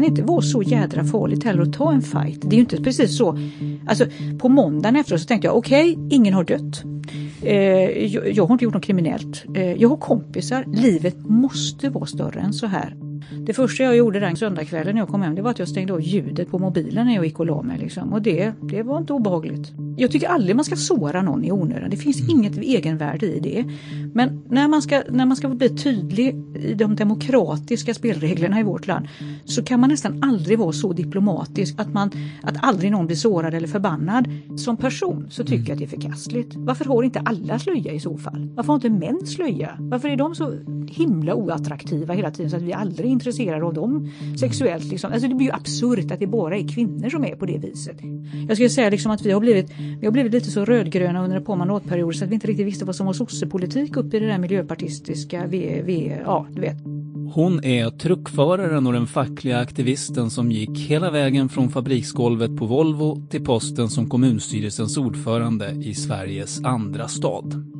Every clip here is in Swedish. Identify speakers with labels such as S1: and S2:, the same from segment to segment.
S1: kan inte vara så jädra farligt heller att ta en fight. Det är ju inte precis så. Alltså på måndagen efteråt så tänkte jag okej, okay, ingen har dött. Eh, jag, jag, har inte gjort något kriminellt. Eh, jag har kompisar. Livet måste vara större än så här. Det första jag gjorde den söndagskvällen när jag kom hem det var att jag stängde av ljudet på mobilen när jag gick och la mig. Liksom. Och det, det var inte obehagligt. Jag tycker aldrig man ska såra någon i onödan. Det finns mm. inget egenvärde i det. Men när man, ska, när man ska bli tydlig i de demokratiska spelreglerna i vårt land så kan man nästan aldrig vara så diplomatisk att, man, att aldrig någon blir sårad eller förbannad. Som person så tycker jag att det är förkastligt. Varför har inte alla slöja i så fall? Varför har inte män slöja? Varför är de så himla oattraktiva hela tiden så att vi aldrig intresserad intresserade av dem sexuellt? Liksom? Alltså det blir ju absurt att det bara är kvinnor som är på det viset. Jag skulle säga liksom att vi har blivit, vi har blivit lite så rödgröna under ett par mandatperioder så att vi inte riktigt visste vad som var sossepolitik uppe i det där miljöpartistiska, Vi, v, ja du vet.
S2: Hon är truckföraren och den fackliga aktivisten som gick hela vägen från fabriksgolvet på Volvo till posten som kommunstyrelsens ordförande i Sveriges andra stad.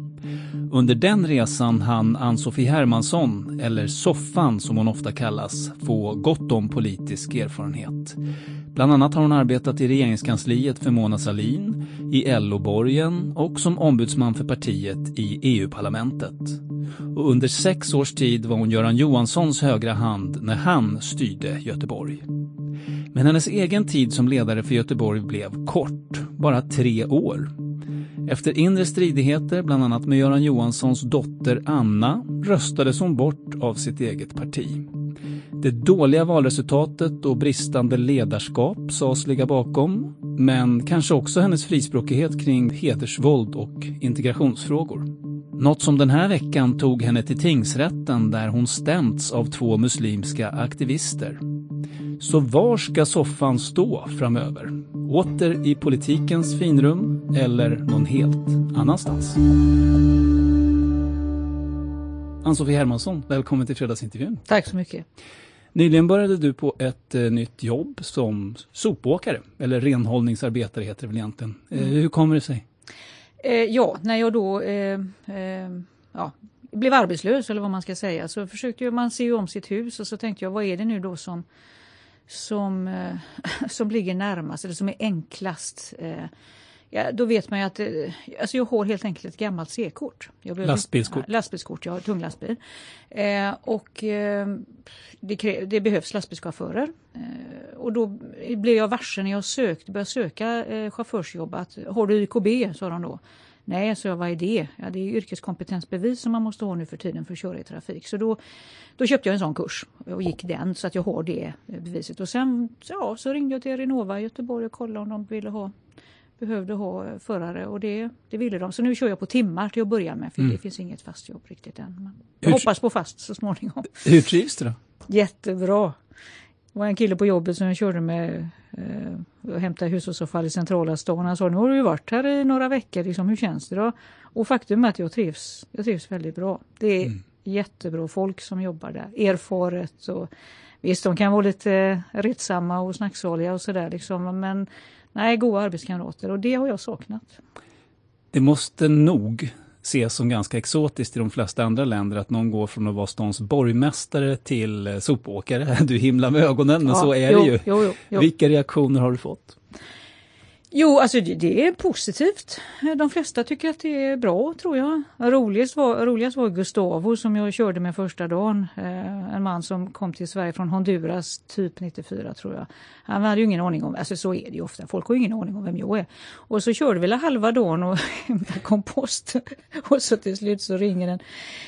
S2: Under den resan hann Ann-Sofie Hermansson, eller Soffan som hon ofta kallas, få gott om politisk erfarenhet. Bland annat har hon arbetat i regeringskansliet för Mona Sahlin, i LO-borgen och som ombudsman för partiet i EU-parlamentet. Och under sex års tid var hon Göran Johanssons högra hand när han styrde Göteborg. Men hennes egen tid som ledare för Göteborg blev kort, bara tre år. Efter inre stridigheter, bland annat med Göran Johanssons dotter Anna, röstades hon bort av sitt eget parti. Det dåliga valresultatet och bristande ledarskap sades ligga bakom, men kanske också hennes frispråkighet kring hedersvåld och integrationsfrågor. Något som den här veckan tog henne till tingsrätten där hon stämts av två muslimska aktivister. Så var ska soffan stå framöver? Åter i politikens finrum eller någon helt annanstans? Ann-Sofie Hermansson, välkommen till fredagsintervjun.
S1: Tack så mycket.
S2: Nyligen började du på ett eh, nytt jobb som sopåkare, eller renhållningsarbetare heter det väl egentligen. Eh, mm. hur kommer det sig?
S1: Eh, ja, när jag då eh, eh, ja, blev arbetslös eller vad man ska säga så försökte man se om sitt hus och så tänkte jag vad är det nu då som som, eh, som ligger närmast eller som är enklast. Eh, ja, då vet man ju att eh, alltså jag har helt enkelt ett gammalt C-kort.
S2: Lastbilskort?
S1: Lastbilskort, ja, tung lastbil. Och det, det, behövs lastbilschaufförer. Eh, och då blev jag varse när jag sökte, började söka eh, chaufförsjobb att har du YKB, sa de då. Nej, så jag, vad är det? Ja, det är yrkeskompetensbevis som man måste ha nu för tiden för att köra i trafik. Så då, då köpte jag en sån kurs och gick den så att jag har det eh, beviset. Och sen ja, så ringde jag till Renova i Göteborg och kollade om de ville ha behövde ha förare och det, det ville de. Så nu kör jag på timmar till att börja med för mm. det finns inget fast jobb riktigt än. Men jag hoppas på fast så småningom.
S2: Hur trivs du då?
S1: Jättebra. Det var en kille på jobbet som jag körde med eh, och hämtade hushållsavfall i centrala stan. Han sa nu har du varit här i några veckor, liksom, hur känns det då? Och faktum är att jag trivs, jag trivs väldigt bra. Det är mm. jättebra folk som jobbar där, erfaret och visst de kan vara lite retsamma och snacksaliga och sådär liksom men nej, goda arbetskamrater och det har jag saknat.
S2: Det måste nog ses som ganska exotiskt i de flesta andra länder att någon går från att vara stans borgmästare till sopåkare. Du himlar med ögonen, men ja, så är jo, det ju. Jo, jo, Vilka reaktioner har du fått?
S1: Jo, alltså det, det, är positivt. Eh, de flesta tycker att det är bra tror jag. Roligast var, roligast var Gustavo som jag körde med första dagen. Eh, en man som kom till Sverige från Honduras typ 94 tror jag. Han hade ju ingen aning om, alltså så är det ju ofta, folk har ju ingen aning om vem jag är. Och så körde vi la halva dagen och hämtade kompost. och så till slut så ringer en,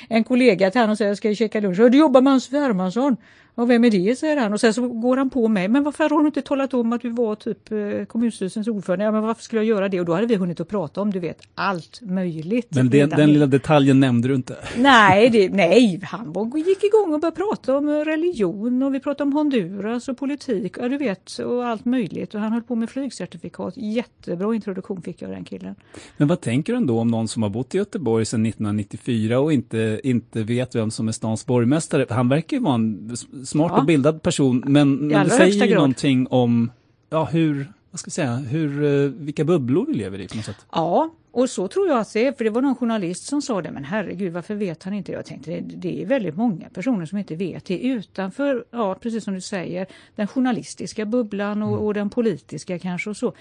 S1: en kollega till honom och säger, ska jag käka lunch? Du jobbar med Hans Hermansson. Och vem är det, säger han. Och sen så går han på mig. Men varför har du inte talat om att du var typ eh, kommunstyrelsens ordförande? Ja, men varför skulle jag göra det? Och då hade vi hunnit att prata om, du vet, allt möjligt.
S2: Men det, den lilla detaljen nämnde du inte?
S1: Nej, det, nej han var, gick igång och började prata om religion och vi pratade om Honduras och politik, ja du vet, och allt möjligt. Och han höll på med flygcertifikat. Jättebra introduktion fick jag av den killen.
S2: Men vad tänker du ändå om någon som har bott i Göteborg sedan 1994 och inte, inte vet vem som är stans borgmästare? Han verkar ju vara en smart ja. och bildad person, men, men det säger ju någonting om ja, hur, vad ska jag säga, hur, eh, vilka bubblor vi lever i på något sätt.
S1: Ja, och så tror jag att det är, för det var någon journalist som sa det, men herregud varför vet han inte? Jag tänkte det, det är väldigt många personer som inte vet det utanför, ja precis som du säger, den journalistiska bubblan och, mm. och den politiska kanske och så.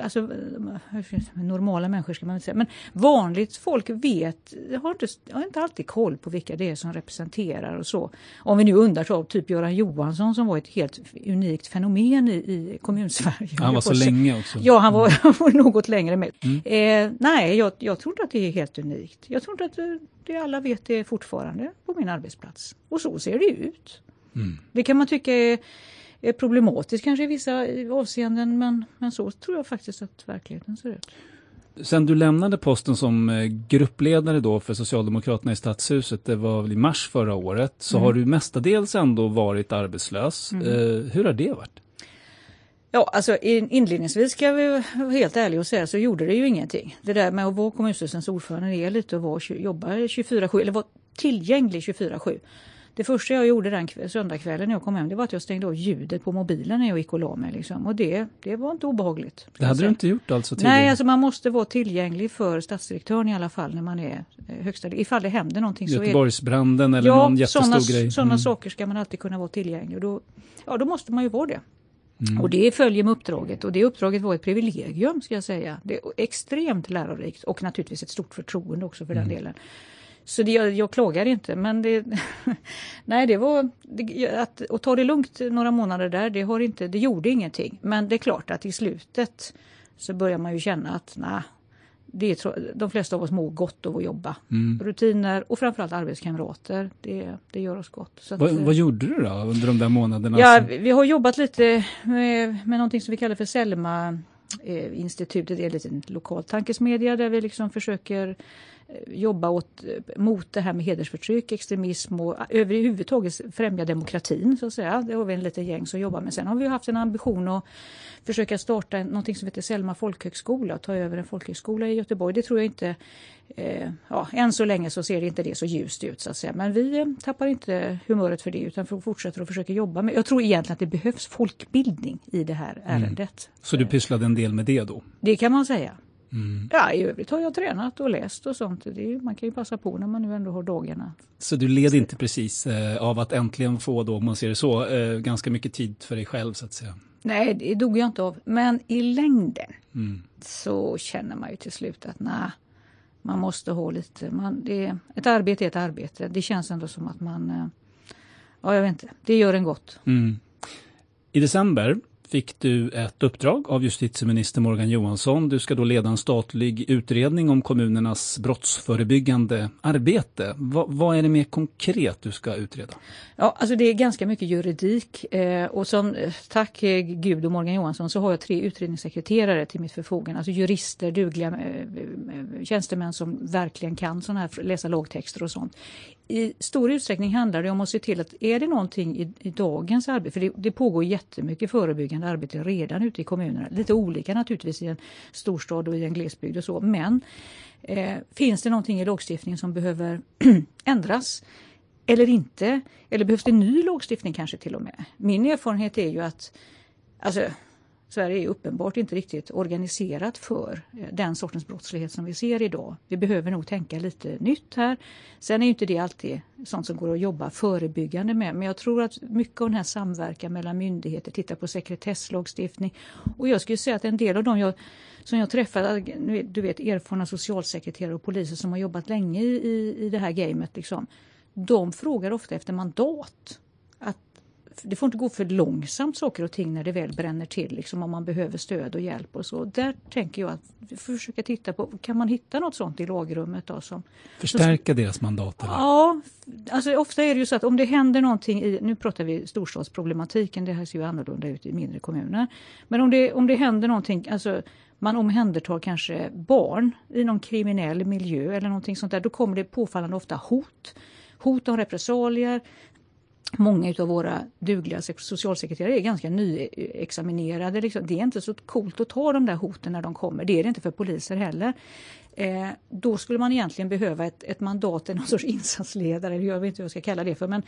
S1: Alltså normala människor ska man inte säga, men vanligt folk vet, har inte, har inte alltid koll på vilka det är som representerar och så. Om vi nu undantar typ Göran Johansson som var ett helt unikt fenomen i, i kommunsverige.
S2: Han var så länge också.
S1: Ja, han var, mm. något längre med. Mm. Eh, Nej, jag, jag tror inte att det är helt unikt. Jag tror inte att det alla vet det fortfarande på min arbetsplats. Och så ser det ut. Mm. Det kan man tycka är, är problematiskt kanske i vissa avseenden men, men så tror jag faktiskt att verkligheten ser ut.
S2: Sen du lämnade posten som eh, gruppledare då för Socialdemokraterna i Stadshuset, det var väl i mars förra året, så mm. har du mestadels ändå varit arbetslös. Mm. Eh, hur har det varit?
S1: Ja, alltså inledningsvis ska vi vara helt ärliga och säga så gjorde det ju ingenting. Det där med att vara kommunstyrelsens ordförande är lite att vara, jobba 24-7 eller vara tillgänglig 24-7. Det första jag gjorde den söndagskvällen när jag kom hem det var att jag stängde av ljudet på mobilen när jag gick och la mig. Liksom. Och det, det var inte obehagligt.
S2: Det hade alltså, du inte gjort alltså?
S1: Tidigare. Nej, alltså man måste vara tillgänglig för stadsdirektören i alla fall när man är eh, högsta... Ifall det händer någonting.
S2: Göteborgsbranden eller ja, någon jättestor
S1: såna,
S2: grej? Ja,
S1: sådana mm. saker ska man alltid kunna vara tillgänglig. Och då, ja, då måste man ju vara det. Mm. Och det följer med uppdraget och det uppdraget var ett privilegium ska jag säga. Det är extremt lärorikt och naturligtvis ett stort förtroende också för mm. den delen. Så det, jag, jag klagar inte men det, nej det var det, att, att ta det lugnt några månader där det, har inte, det gjorde ingenting. Men det är klart att i slutet så börjar man ju känna att nej, det är, de flesta av oss mår gott av att jobba. Mm. Rutiner och framförallt arbetskamrater, det, det gör oss gott.
S2: Så vad, att, vad gjorde du då under de där månaderna?
S1: Ja, vi har jobbat lite med, med någonting som vi kallar för Selma eh, institutet, det är en liten lokal tankesmedja där vi liksom försöker Eh, jobba åt, eh, mot det här med hedersförtryck, extremism och överhuvudtaget främja demokratin. så att säga. Det har vi en liten gäng som jobbar med. Sen har vi haft en ambition att försöka starta något som heter Selma folkhögskola och ta över en folkhögskola i Göteborg. Det tror jag inte, eh, ja, än så länge så ser det inte det så ljust ut så att säga. Men vi eh, tappar inte humöret för det utan fortsätter att försöka jobba med. Jag tror egentligen att det behövs folkbildning i det här mm. ärendet. Mm.
S2: Så du pysslade en del med det då?
S1: Det kan man säga. Mm. Ja, i övrigt har jag tränat och läst och sånt. Det, man kan ju passa på när man nu ändå har dagarna.
S2: Så du led inte precis eh, av att äntligen få då, om man ser det så, eh, ganska mycket tid för dig själv så att säga?
S1: Nej, det dog jag inte av. Men i längden mm. så känner man ju till slut att nej, man måste ha lite, man, det, ett arbete är ett arbete. Det känns ändå som att man, eh, ja jag vet inte, det gör en gott.
S2: Mm. I december fick du ett uppdrag av justitieminister Morgan Johansson. Du ska då leda en statlig utredning om kommunernas brottsförebyggande arbete. Va, vad är det mer konkret du ska utreda?
S1: Ja, alltså det är ganska mycket juridik eh, och som eh, tack eh, Gud och Morgan Johansson så har jag tre utredningssekreterare till mitt förfogande. Alltså jurister, dugliga eh, eh tjänstemän som verkligen kan såna här, läsa lagtexter och sånt i stor utsträckning handlar det om att se till att är det någonting i, i dagens arbete, för det, det pågår jättemycket förebyggande arbete redan ute i kommunerna, lite olika naturligtvis i en storstad och i en glesbygd och så, men eh, finns det någonting i lagstiftningen som behöver ändras eller inte? Eller behövs det ny lagstiftning kanske till och med? Min erfarenhet är ju att alltså, Sverige är uppenbart inte riktigt organiserat för eh, den sortens brottslighet som vi ser idag. Vi behöver nog tänka lite nytt här. Sen är inte det alltid sånt som går att jobba förebyggande med, men jag tror att mycket av den här samverkan mellan myndigheter, titta på sekretesslagstiftning och jag skulle säga att en del av dem jag, som jag träffat, du vet erfarna socialsekreterare och poliser som har jobbat länge i, i det här gamet, liksom, de frågar ofta efter mandat det får inte gå för långsamt saker och ting när det väl bränner till, liksom om man behöver stöd och hjälp och så. Där tänker jag att vi får försöka titta på, kan man hitta något sånt i lagrummet? Då, som,
S2: Förstärka som, deras mandat? Eller?
S1: Ja, alltså ofta är det ju så att om det händer någonting i, nu pratar vi storstadsproblematiken, det här ser ju annorlunda ut i mindre kommuner. Men om det, om det händer någonting, alltså man omhändertar kanske barn i någon kriminell miljö eller någonting sånt där, då kommer det påfallande ofta hot hot om repressalier, Många av våra dugliga socialsekreterare är ganska nyexaminerade. Liksom. Det är inte så coolt att ta de där hoten när de kommer. Det är det inte för poliser heller. Eh, då skulle man egentligen behöva ett, ett mandat, en sorts insatsledare, eller jag vet inte vad jag ska kalla det för. Men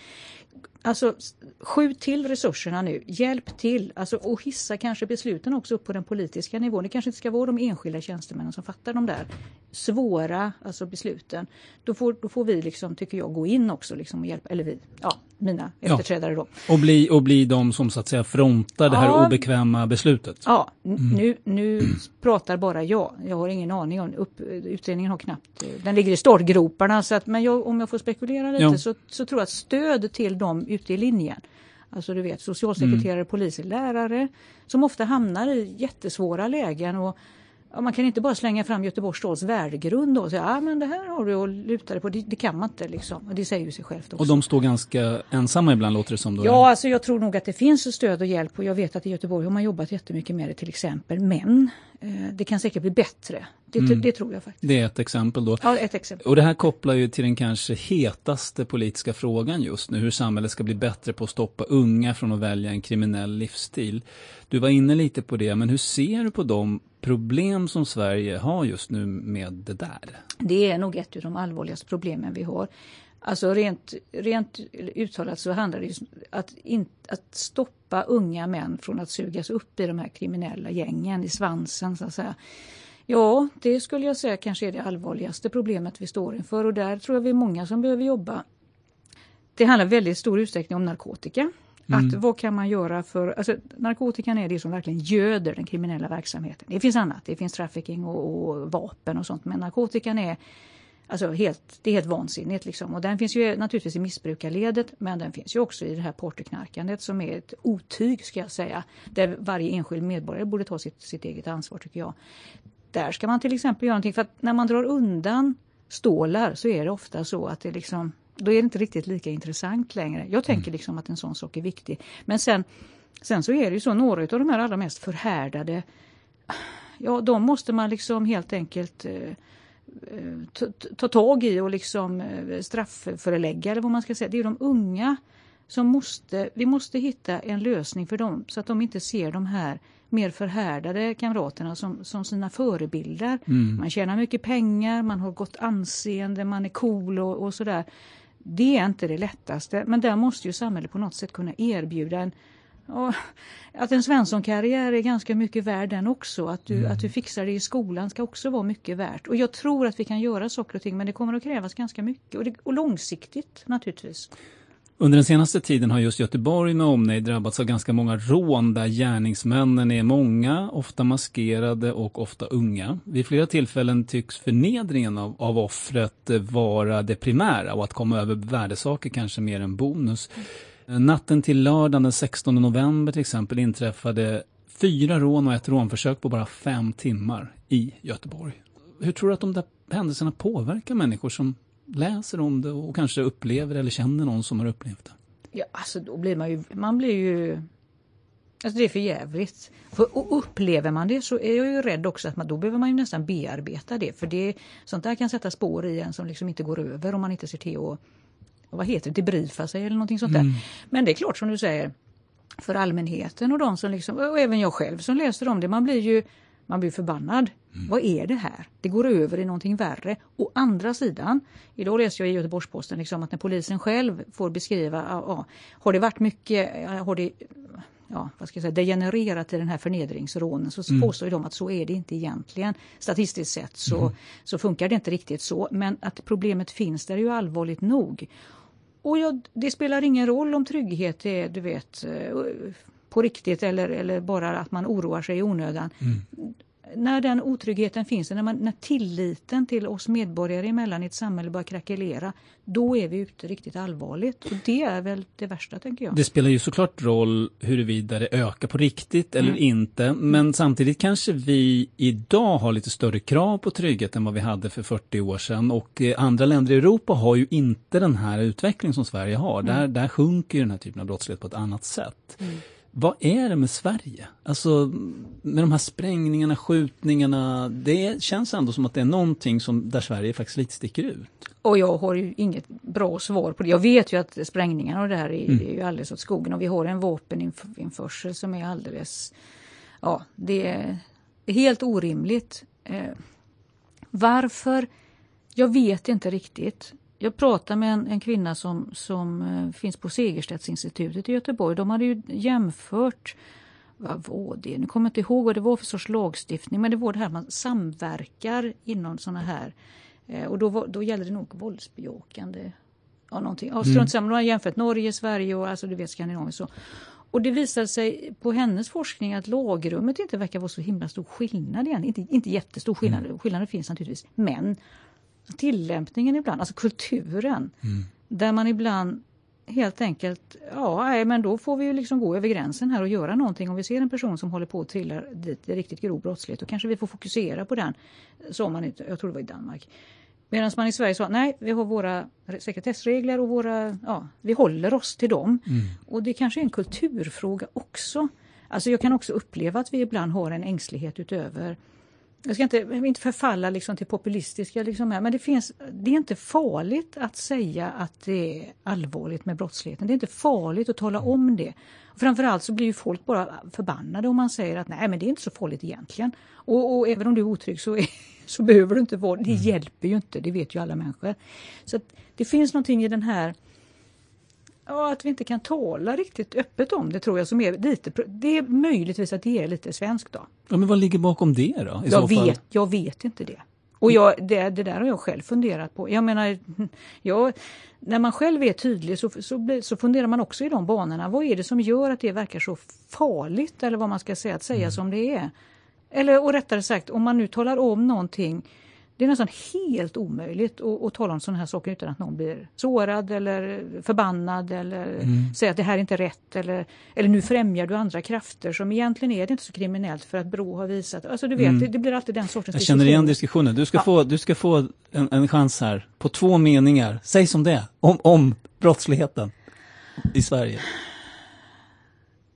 S1: alltså, skjut till resurserna nu, hjälp till alltså, och hissa kanske besluten också upp på den politiska nivån. Det kanske inte ska vara de enskilda tjänstemännen som fattar de där svåra alltså, besluten. Då får, då får vi, liksom, tycker jag, gå in också liksom, och hjälpa, eller vi, ja, mina efterträdare då.
S2: Och bli, och bli de som så att säga frontar det här ja. obekväma beslutet?
S1: Ja, mm. nu, nu pratar bara jag. Jag har ingen aning om, upp, utredningen har knappt, den ligger i startgroparna så att, men jag, om jag får spekulera lite ja. så, så tror jag att stöd till dem ute i linjen Alltså du vet socialsekreterare, mm. poliser, lärare som ofta hamnar i jättesvåra lägen och Ja, man kan inte bara slänga fram Göteborgs stads värdegrund och säga ah, men det här har du att luta dig på. Det, det, kan man inte liksom. Det säger ju sig självt också.
S2: Och de står ganska ensamma ibland låter det som? Då,
S1: ja, alltså jag tror nog att det finns stöd och hjälp och jag vet att i Göteborg har man jobbat jättemycket med det till exempel. Men eh, det kan säkert bli bättre. Det, mm. det, tror jag faktiskt.
S2: Det är ett exempel då.
S1: Ja, ett exempel.
S2: Och det här kopplar ju till den kanske hetaste politiska frågan just nu, hur samhället ska bli bättre på att stoppa unga från att välja en kriminell livsstil. Du var inne lite på det, men hur ser du på de problem som Sverige har just nu med det där?
S1: Det är nog ett av de allvarligaste problemen vi har. Alltså rent, rent uttalat så handlar det om att, in, att stoppa unga män från att sugas upp i de här kriminella gängen, i svansen så att säga. Ja, det skulle jag säga kanske är det allvarligaste problemet vi står inför och där tror jag vi är många som behöver jobba. Det handlar väldigt stor utsträckning om narkotika. Mm. Att vad kan man göra för, alltså narkotikan är det som verkligen göder den kriminella verksamheten. Det finns annat, det finns trafficking och, och vapen och sånt men narkotikan är Alltså helt, det är helt vansinnigt. Liksom. Och den finns ju naturligtvis i missbrukarledet men den finns ju också i det här partyknarkandet som är ett otyg ska jag säga. Där varje enskild medborgare borde ta sitt, sitt eget ansvar tycker jag. Där ska man till exempel göra någonting för att när man drar undan stålar så är det ofta så att det liksom då är det inte riktigt lika intressant längre. Jag tänker mm. liksom att en sån sak är viktig. Men sen, sen så är det ju så, några av de här allra mest förhärdade, ja de måste man liksom helt enkelt eh, eh ta, ta tag i och liksom eh, straffförelägga eller vad man ska säga. Det är de unga som måste, vi måste hitta en lösning för dem så att de inte ser de här mer förhärdade kamraterna som, som sina förebilder. Mm. Man tjänar mycket pengar, man har gott anseende, man är cool och, och sådär. Det är inte det lättaste, men där måste ju samhället på något sätt kunna erbjuda en och att en Svensson-karriär är ganska mycket värd den också. Att du, mm. att du fixar det i skolan ska också vara mycket värt. Och jag tror att vi kan göra saker och ting men det kommer att krävas ganska mycket och, det, och långsiktigt naturligtvis.
S2: Under den senaste tiden har just Göteborg med omnejd drabbats av ganska många rån där gärningsmännen är många, ofta maskerade och ofta unga. Vid flera tillfällen tycks förnedringen av, av offret vara det primära och att komma över värdesaker kanske mer än bonus. Natten till lördagen den 16 november till exempel inträffade fyra rån och ett rånförsök på bara fem timmar i Göteborg. Hur tror du att de där händelserna påverkar människor som läser om det och kanske upplever eller känner någon som har upplevt det?
S1: Ja, alltså då blir man ju, man blir ju Alltså det är för jävligt. För, och upplever man det så är jag ju rädd också att man, då behöver man ju nästan bearbeta det. För det, sånt där kan sätta spår i en som liksom inte går över om man inte ser till att vad heter det, debriefa sig eller någonting sånt där. Mm. Men det är klart som du säger, för allmänheten och de som liksom, och även jag själv som läser om det, man blir ju man blir förbannad. Mm. Vad är det här? Det går över i någonting värre. Å andra sidan, idag läste jag i Göteborgs-Posten liksom att när polisen själv får beskriva, ja, har det varit mycket, har det, ja, vad ska jag säga, degenererat i den här förnedringsrånen så mm. påstår de att så är det inte egentligen. Statistiskt sett så, mm. så funkar det inte riktigt så men att problemet finns där är ju allvarligt nog. Och ja, det spelar ingen roll om trygghet är du vet eh, på riktigt eller, eller bara att man oroar sig i onödan. Mm när den otryggheten finns, när, man, när tilliten till oss medborgare emellan i ett samhälle börjar krackelera, då är vi ute riktigt allvarligt. Och det är väl det värsta, tänker jag.
S2: Det spelar ju såklart roll huruvida det ökar på riktigt eller mm. inte, men samtidigt kanske vi idag har lite större krav på trygghet än vad vi hade för 40 år sedan och eh, andra länder i Europa har ju inte den här utvecklingen som Sverige har. Mm. Där, där sjunker den här typen av brottslighet på ett annat sätt. Mm. Vad är det med Sverige? Alltså med de här sprängningarna, skjutningarna. Det känns ändå som att det är någonting som, där Sverige faktiskt lite sticker ut.
S1: Och jag har ju inget bra svar på det. Jag vet ju att sprängningarna och det här är, mm. är ju alldeles åt skogen och vi har en vapeninförsel som är alldeles, ja det är helt orimligt. Eh, varför? Jag vet inte riktigt. Jag pratade med en, en kvinna som, som uh, finns på Segerstedtinstitutet i Göteborg. De hade ju jämfört vad var det? Nu kommer jag inte ihåg vad det var för sorts lagstiftning men det var det här man samverkar inom sådana här eh, och då, var, då gäller det nog våldsbejakande ja, någonting. Ja, strunt mm. samma, de har jämfört Norge, Sverige och alltså du vet Skandinavien så. Och det visade sig på hennes forskning att lagrummet inte verkar vara så himla stor skillnad igen. Inte, inte jättestor skillnad, mm. skillnader finns naturligtvis. Men tillämpningen ibland, alltså kulturen. Mm. Där man ibland helt enkelt, ja men då får vi ju liksom gå över gränsen här och göra någonting. Om vi ser en person som håller på att trilla dit i riktigt grov brottslighet då kanske vi får fokusera på den. Som man jag tror det var i Danmark. Medan man i Sverige sa nej, vi har våra sekretessregler och våra, ja, vi håller oss till dem. Mm. Och det kanske är en kulturfråga också. Alltså jag kan också uppleva att vi ibland har en ängslighet utöver jag ska inte, inte förfalla liksom till populistiska, liksom men det, finns, det är inte farligt att säga att det är allvarligt med brottsligheten. Det är inte farligt att tala om det. Framförallt så blir ju folk bara förbannade om man säger att nej men det är inte så farligt egentligen. Och, och även om du är otrygg så, är, så behöver du inte vara det. Mm. hjälper ju inte, det vet ju alla människor. Så det finns någonting i den här Ja, att vi inte kan tala riktigt öppet om det tror jag som är lite, det är möjligtvis att det är lite svenskt då.
S2: Ja, men vad ligger bakom det då?
S1: I jag, vet, jag vet inte det. Och jag, det, det, där har jag själv funderat på. Jag menar, jag, när man själv är tydlig så, så, så, funderar man också i de banorna. Vad är det som gör att det verkar så farligt eller vad man ska säga, att säga mm. som det är? Eller och rättare sagt, om man nu talar om någonting det är nästan helt omöjligt att, att tala om sådana här saker utan att någon blir sårad eller förbannad eller mm. säger att det här är inte rätt eller, eller nu främjar du andra krafter som egentligen är det inte så kriminellt för att Brå har visat. Alltså du vet, mm. det, det, blir alltid den sortens
S2: Jag känner igen diskussionen. Du ska ja. få, du ska få en, en chans här på två meningar. Säg som det om, om brottsligheten i Sverige.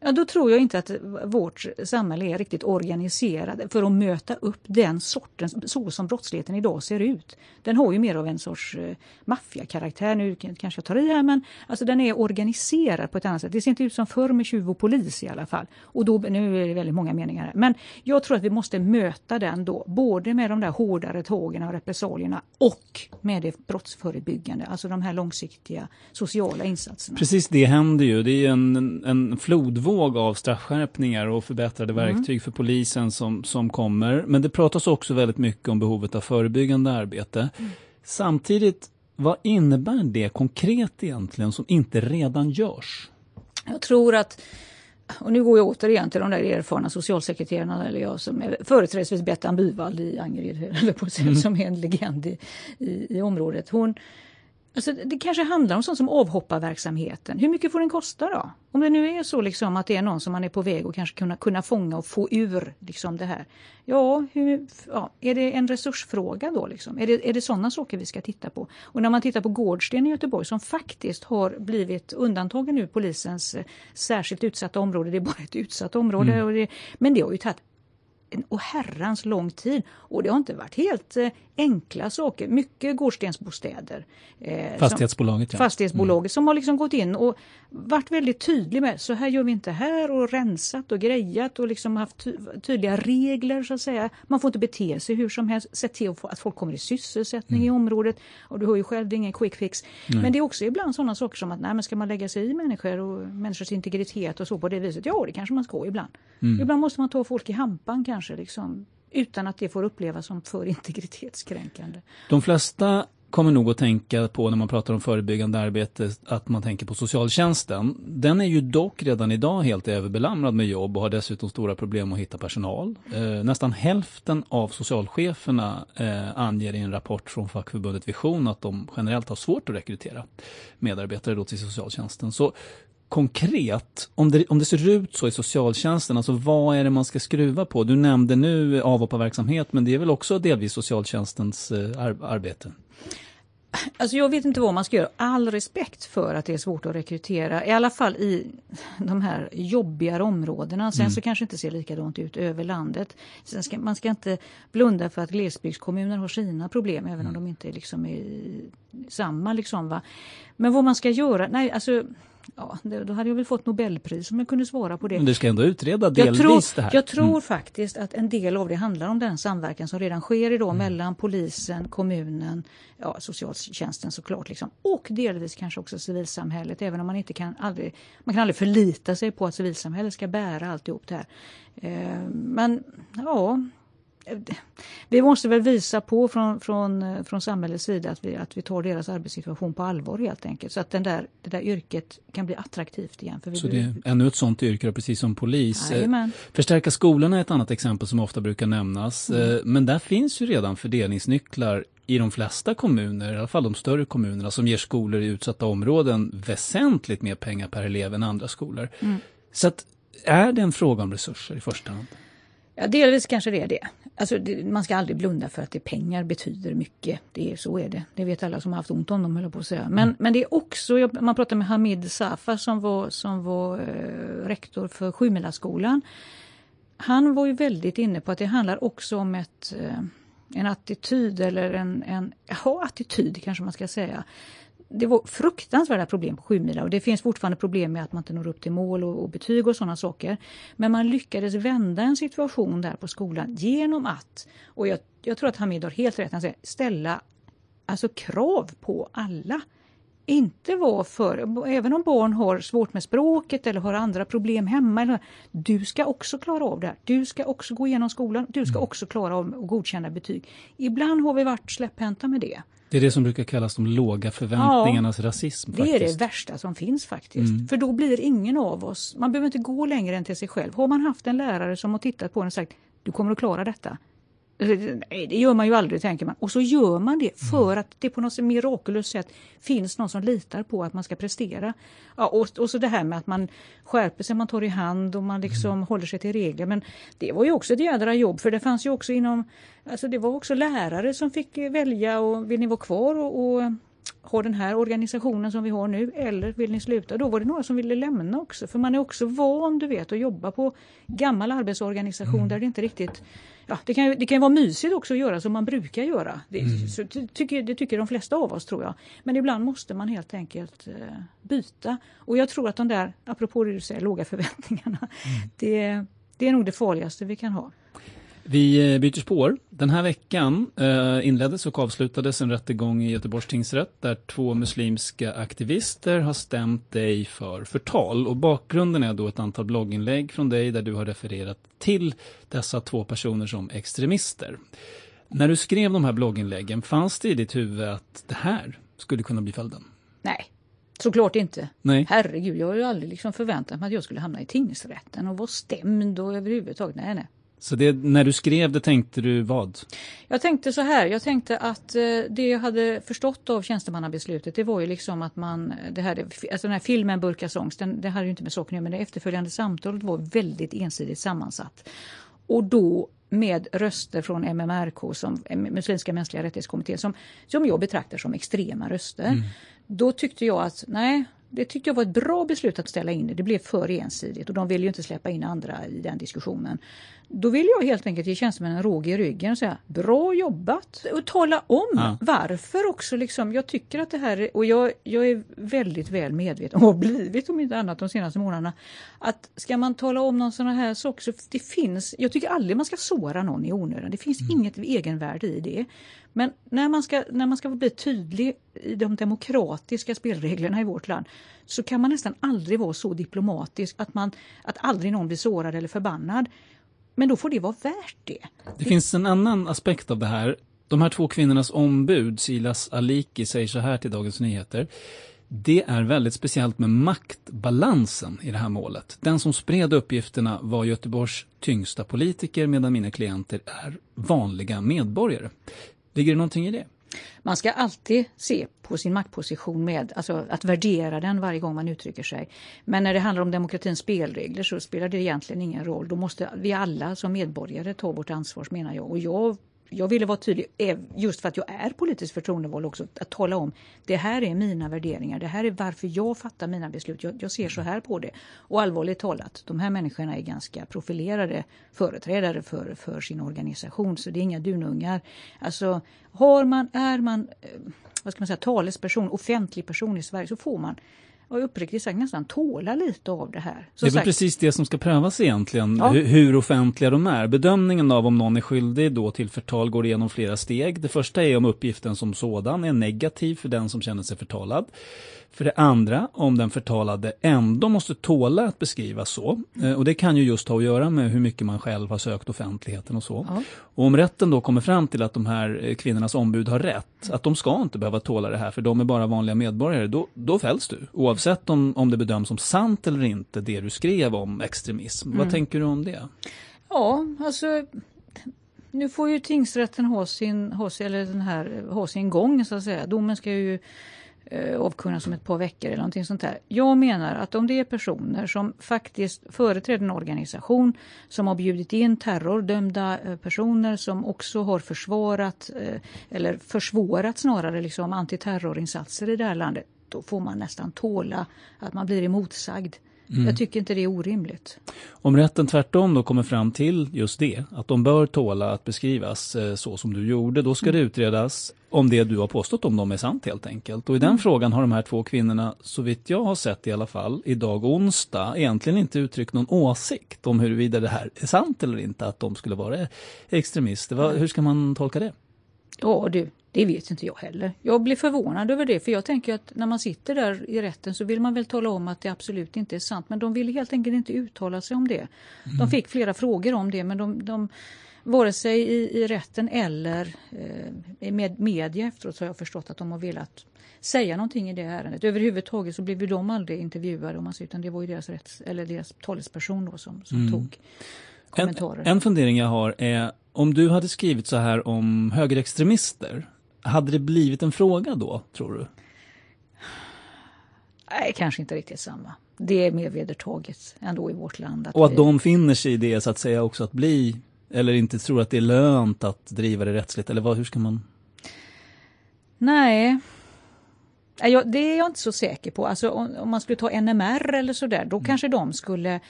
S1: Ja, då tror jag inte att vårt samhälle är riktigt organiserat för att möta upp den sortens, så som brottsligheten idag ser ut. Den har ju mer av en sorts eh, maffiakaraktär, nu kanske jag tar i här, men alltså den är organiserad på ett annat sätt. Det ser inte ut som förr med tjuv och polis i alla fall. Och då, nu är det väldigt många meningar här. Men jag tror att vi måste möta den då, både med de där hårdare tågen och repressalierna och med det brottsförebyggande, alltså de här långsiktiga sociala insatserna.
S2: Precis det händer ju. Det är en, en flodvåg våg av straffskärpningar och förbättrade mm. verktyg mm. för polisen som, som kommer. Men det pratas också väldigt mycket om behovet av förebyggande arbete. Mm. Samtidigt, vad innebär det konkret egentligen som inte redan görs?
S1: Jag tror att och nu går jag återigen till de där erfarna socialsekreterarna, eller jag som är företrädesvis Bettan Byvald i Angered, på mm. som är en legend i, i, i området. Hon, Alltså, det kanske handlar om sånt som avhopparverksamheten. Hur mycket får den kosta då? Om det nu är så liksom att det är någon som man är på väg att kanske kunna, kunna fånga och få ur liksom det här. Ja, hur, ja, är det en resursfråga då? Liksom? Är det, är det sådana saker vi ska titta på? Och när man tittar på Gårdsten i Göteborg som faktiskt har blivit undantagen ur polisens eh, särskilt utsatta område. Det är bara ett utsatt område. Mm. Det, men det har ju tagit en och herrans lång tid. Och det har inte varit helt eh, enkla saker. Mycket gårdstensbostäder.
S2: Eh, fastighetsbolaget,
S1: som, ja. Fastighetsbolaget mm. som har liksom gått in och varit väldigt tydlig med så här gör vi inte här och rensat och grejat och liksom haft ty tydliga regler så att säga. Man får inte bete sig hur som helst. Sett till att folk kommer i sysselsättning mm. i området. Och du hör ju själv, det är ingen quick fix. Nej. Men det är också ibland sådana saker som att nej, men ska man lägga sig i människor och människors integritet och så på det viset? Ja, det kanske man ska ibland. Mm. Ibland måste man ta folk i hampan kanske. Liksom, utan att det får upplevas som för integritetskränkande.
S2: De flesta kommer nog att tänka på när man pratar om förebyggande arbete att man tänker på socialtjänsten. Den är ju dock redan idag helt överbelamrad med jobb och har dessutom stora problem att hitta personal. Eh, nästan hälften av socialcheferna eh, anger i en rapport från fackförbundet Vision att de generellt har svårt att rekrytera medarbetare då till socialtjänsten. Så konkret, om det, om det ser ut så i socialtjänsten, alltså vad är det man ska skruva på? Du nämnde nu avhopparverksamhet, men det är väl också delvis socialtjänstens eh, ar arbete?
S1: Alltså jag vet inte vad man ska göra. All respekt för att det är svårt att rekrytera, i alla fall i de här jobbigare områdena. Sen mm. så kanske det inte ser likadant ut över landet. Sen ska, man ska inte blunda för att glesbygdskommuner har sina problem, även mm. om de inte liksom är samma. Liksom, va? Men vad man ska göra? Nej, alltså Ja, då hade jag väl fått Nobelpris om jag kunde svara på det.
S2: Men du ska ändå utreda delvis
S1: jag tror,
S2: det här.
S1: Jag tror mm. faktiskt att en del av det handlar om den samverkan som redan sker idag mm. mellan polisen, kommunen, ja, socialtjänsten såklart liksom, och delvis kanske också civilsamhället även om man inte kan aldrig, man kan aldrig förlita sig på att civilsamhället ska bära alltihop det här. Eh, men ja, vi måste väl visa på från, från, från samhällets sida att vi, att vi tar deras arbetssituation på allvar helt enkelt. Så att den där, det där yrket kan bli attraktivt igen.
S2: För vi så det är ännu ett sånt yrke, precis som polis. Jajamän. Förstärka skolorna är ett annat exempel som ofta brukar nämnas. Mm. Eh, men där finns ju redan fördelningsnycklar i de flesta kommuner, i alla fall de större kommunerna, som ger skolor i utsatta områden väsentligt mer pengar per elev än andra skolor. Mm. Så att, är det en fråga om resurser i första hand?
S1: Ja, delvis kanske det är det. Alltså, det, man ska aldrig blunda för att det pengar betyder mycket. Det är, så är det. Det vet alla som har haft ont om dem, höll på att säga. Men, mm. men det är också, man pratar med Hamid Safa som var, som var eh, rektor för Sjumilaskolan. Han var ju väldigt inne på att det handlar också om ett, eh, en attityd eller en, en ja, attityd kanske man ska säga det var fruktansvärda problem på Sjumila och det finns fortfarande problem med att man inte når upp till mål och, och betyg och sådana saker. Men man lyckades vända en situation där på skolan genom att, och jag, jag tror att Hamid har helt rätt, han säger, ställa alltså krav på alla. Inte vara för, även om barn har svårt med språket eller har andra problem hemma. Eller, du ska också klara av det här. Du ska också gå igenom skolan. Du ska mm. också klara av att godkänna betyg. Ibland har vi varit släpphänta med det.
S2: Det är det som brukar kallas de låga förväntningarnas ja, rasism.
S1: Det är det värsta som finns faktiskt. Mm. För då blir ingen av oss, man behöver inte gå längre än till sig själv. Har man haft en lärare som har tittat på en och sagt du kommer att klara detta. Nej, det gör man ju aldrig, tänker man. Och så gör man det för mm. att det på något mirakulöst sätt finns någon som litar på att man ska prestera. Ja, och, och så det här med att man skärper sig, man tar i hand och man liksom mm. håller sig till regler. Men det var ju också ett jädra jobb för det fanns ju också inom, alltså det var också lärare som fick välja och vill ni vara kvar och, och ha den här organisationen som vi har nu eller vill ni sluta? Då var det några som ville lämna också för man är också van du vet att jobba på gammal arbetsorganisation mm. där det inte riktigt ja, det, kan det kan vara mysigt också att göra som man brukar göra. Det, mm. så, tycker, det tycker de flesta av oss tror jag. Men ibland måste man helt enkelt eh, byta. Och jag tror att de där, apropå det du säger, låga förväntningarna, mm. det, det är nog det farligaste vi kan ha.
S2: Vi eh, byter spår. Den här veckan eh, inleddes och avslutades en rättegång i Göteborgs tingsrätt där två muslimska aktivister har stämt dig för förtal. Och bakgrunden är då ett antal blogginlägg från dig där du har refererat till dessa två personer som extremister. När du skrev de här blogginläggen, fanns det i ditt huvud att det här skulle kunna bli följden?
S1: Nej, Såklart inte. Nej. Herregud, jag har ju aldrig liksom förväntat mig att jag skulle hamna i tingsrätten och vara stämd och överhuvudtaget. Nej, nej.
S2: Så det, när du skrev det tänkte du vad?
S1: Jag tänkte så här, jag tänkte att eh, det jag hade förstått av tjänstemannabeslutet det var ju liksom att man, det här, alltså den här filmen Burkas ångest, den, det hade ju inte med saken men det efterföljande samtalet var väldigt ensidigt sammansatt. Och då med röster från MMRK, som Muslimska mänskliga rättighetskommittén, som, som jag betraktar som extrema röster. Mm. Då tyckte jag att nej, det tyckte jag var ett bra beslut att ställa in det. Det blev för ensidigt och de ville ju inte släppa in andra i den diskussionen. Då vill jag helt enkelt ge tjänstemännen råg i ryggen och säga bra jobbat och tala om ja. varför också. Liksom, jag tycker att det här är, och jag, jag är väldigt väl medveten och har blivit om inte annat de senaste månaderna, att ska man tala om någon sån här sak så det finns, jag tycker aldrig man ska såra någon i onödan. Det finns mm. inget egenvärde i det. Men när man, ska, när man ska bli tydlig i de demokratiska spelreglerna i vårt land så kan man nästan aldrig vara så diplomatisk att, man, att aldrig någon blir sårad eller förbannad. Men då får det vara värt det.
S2: Det finns en annan aspekt av det här. De här två kvinnornas ombud, Silas Aliki, säger så här till Dagens Nyheter. Det är väldigt speciellt med maktbalansen i det här målet. Den som spred uppgifterna var Göteborgs tyngsta politiker medan mina klienter är vanliga medborgare. Ligger det någonting i det?
S1: Man ska alltid se på sin maktposition med, alltså att värdera den varje gång man uttrycker sig. Men när det handlar om demokratins spelregler så spelar det egentligen ingen roll. Då måste vi alla som medborgare ta vårt ansvar menar jag. Och jag jag ville vara tydlig, eh, just för att jag är politiskt förtroendevald också, att tala om det här är mina värderingar, det här är varför jag fattar mina beslut, jag, jag ser så här på det. Och allvarligt talat, de här människorna är ganska profilerade företrädare för, för sin organisation, så det är inga dunungar. Alltså, har man, är man, eh, vad ska man säga, talesperson, offentlig person i Sverige så får man och uppriktigt sagt nästan tåla lite av det här.
S2: Så det är
S1: sagt,
S2: precis det som ska prövas egentligen, ja. hur offentliga de är. Bedömningen av om någon är skyldig då till förtal går igenom flera steg. Det första är om uppgiften som sådan är negativ för den som känner sig förtalad. För det andra, om den förtalade ändå måste tåla att beskrivas så. Eh, och det kan ju just ha att göra med hur mycket man själv har sökt offentligheten och så. Ja. Och om rätten då kommer fram till att de här eh, kvinnornas ombud har rätt, att de ska inte behöva tåla det här för de är bara vanliga medborgare, då, då fälls du. Oavsett om, om det bedöms som sant eller inte, det du skrev om extremism. Mm. Vad tänker du om det?
S1: Ja, alltså nu får ju tingsrätten ha sin, ha sin, eller den här, ha sin gång så att säga. Domen ska ju eh, avkunnas om ett par veckor eller någonting sånt där. Jag menar att om det är personer som faktiskt företräder en organisation som har bjudit in terrordömda eh, personer som också har försvarat eh, eller försvårat snarare liksom antiterrorinsatser i det här landet. Då får man nästan tåla att man blir emotsagd. Mm. Jag tycker inte det är orimligt.
S2: Om rätten tvärtom då kommer fram till just det, att de bör tåla att beskrivas eh, så som du gjorde, då ska mm. det utredas om det du har påstått om dem är sant helt enkelt. Och i den mm. frågan har de här två kvinnorna, så vitt jag har sett i alla fall, idag onsdag egentligen inte uttryckt någon åsikt om huruvida det här är sant eller inte, att de skulle vara extremister. Hur ska man tolka det?
S1: Ja du, det vet inte jag heller. Jag blir förvånad över det för jag tänker att när man sitter där i rätten så vill man väl tala om att det absolut inte är sant men de vill helt enkelt inte uttala sig om det. Mm. De fick flera frågor om det men de, de vare sig i, i rätten eller eh, med media efteråt så har jag förstått att de har velat säga någonting i det ärendet. Överhuvudtaget så blev ju de aldrig intervjuade om man ser, utan det var ju deras, rätts, eller deras talesperson då som, som mm. tog kommentarer.
S2: En, en fundering jag har är om du hade skrivit så här om högerextremister hade det blivit en fråga då, tror du?
S1: Nej, kanske inte riktigt samma. Det är mer vedertaget ändå i vårt land.
S2: Att och att vi... de finner sig i det så att säga också att bli, eller inte tror att det är lönt att driva det rättsligt, eller vad, hur ska man?
S1: Nej, det är jag inte så säker på. Alltså om, man skulle ta NMR eller sådär, då mm. kanske de skulle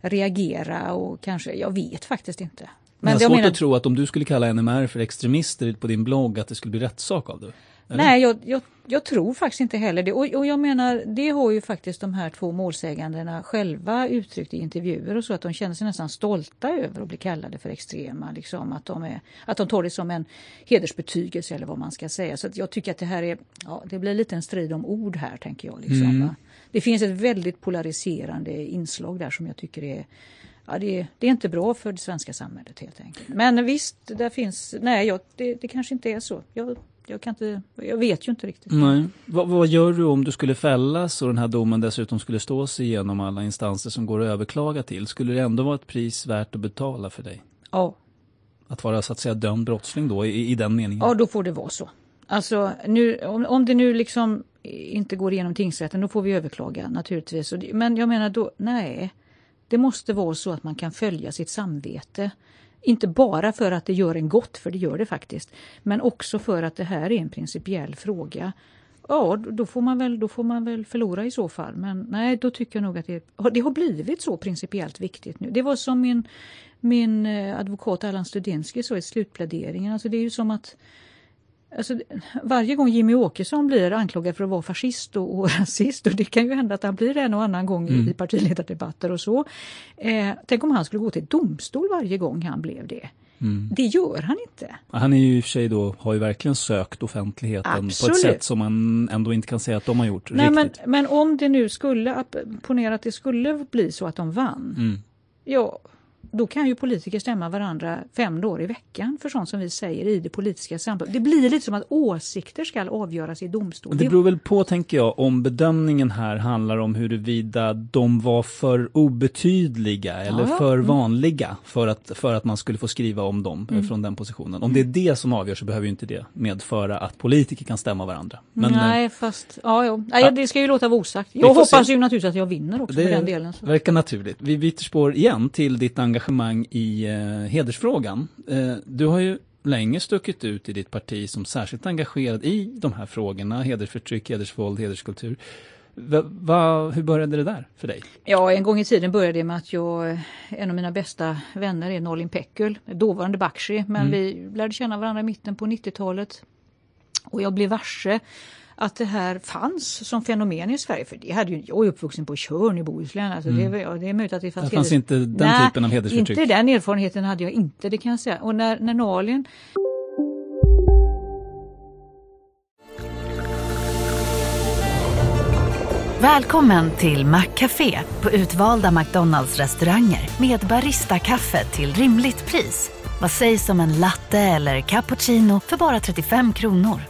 S1: reagera och kanske, jag vet faktiskt inte.
S2: Men jag har svårt menar... att tro att om du skulle kalla NMR för extremister på din blogg att det skulle bli rättssak av det.
S1: Eller? Nej, jag, jag, jag, tror faktiskt inte heller det. Och, och, jag menar, det har ju faktiskt de här två målsägandena själva uttryckt i intervjuer och så att de känner sig nästan stolta över att bli kallade för extrema. Liksom, att, de är, att de tar det som en hedersbetygelse eller vad man ska säga. Så jag tycker att det här är, ja, det blir lite en strid om ord här tänker jag. Liksom, mm. Det finns ett väldigt polariserande inslag där som jag tycker är ja, det, det, är inte bra för det svenska samhället helt enkelt. Men visst, där finns, nej, jag, det, det kanske inte är så. Jag, jag, kan inte, jag vet ju inte riktigt.
S2: Nej. Vad, vad, gör du om du skulle fällas och den här domen dessutom skulle stå sig igenom alla instanser som går att överklaga till? Skulle det ändå vara ett pris värt att betala för dig?
S1: Ja.
S2: Att vara så att säga dömd brottsling då, i, i den meningen?
S1: Ja, då får det vara så. Alltså, nu, om, om det nu liksom inte går igenom tingsrätten, då får vi överklaga naturligtvis. Men jag menar då, nej. Det måste vara så att man kan följa sitt samvete. Inte bara för att det gör en gott, för det gör det faktiskt, men också för att det här är en principiell fråga. Ja, då får man väl, då får man väl förlora i så fall. Men nej, då tycker jag nog att det, det har blivit så principiellt viktigt nu. Det var som min min eh, advokat Allan Studinski, sa i slutpläderingen. Alltså det är ju som att Alltså, varje gång Jimmy Åkesson blir anklagad för att vara fascist och, och rasist, och det kan ju hända att han blir det en och annan gång mm. i partiledardebatter och så. Eh, tänk om han skulle gå till domstol varje gång han blev det. Mm. Det gör han inte.
S2: Han är ju i och för sig då, har ju verkligen sökt offentligheten Absolut. på ett sätt som man ändå inte kan säga att de har gjort.
S1: Nej, men, men, om det nu skulle, ponera att det skulle bli så att de vann. Mm. Ja, då kan ju politiker stämma varandra fem dagar i veckan för sånt som vi säger i det politiska samtalet. Det blir lite som att åsikter ska avgöras i domstol.
S2: Det beror väl på, tänker jag, om bedömningen här handlar om huruvida de var för obetydliga eller ja, för mm. vanliga för att, för att man skulle få skriva om dem mm. från den positionen. Om det är det som avgör så behöver ju inte det medföra att politiker kan stämma varandra.
S1: Men, Nej, eh, fast ja, ja. Nej, det ska ju låta vara osagt. Jag hoppas se. ju naturligtvis att jag vinner också
S2: det
S1: den delen.
S2: Det verkar naturligt. Vi byter spår igen till ditt engagemang i eh, hedersfrågan. Eh, du har ju länge stuckit ut i ditt parti som särskilt engagerad i de här frågorna, hedersförtryck, hedersvåld, hederskultur. Va, va, hur började det där för dig?
S1: Ja, en gång i tiden började det med att jag, en av mina bästa vänner är Nolin Pekul, dåvarande Bakshi, men mm. vi lärde känna varandra i mitten på 90-talet. Och jag blev varse att det här fanns som fenomen i Sverige. För det hade ju, jag är uppvuxen på Tjörn i Bohuslän. Alltså mm. det, det, är möjligt att det fanns,
S2: det fanns inte den Nej, typen av hedersförtryck?
S1: inte den erfarenheten hade jag inte, det kan jag säga. Och när, när Nalin
S3: Välkommen till Maccafé på utvalda McDonalds restauranger med Baristakaffe till rimligt pris. Vad sägs om en latte eller cappuccino för bara 35 kronor?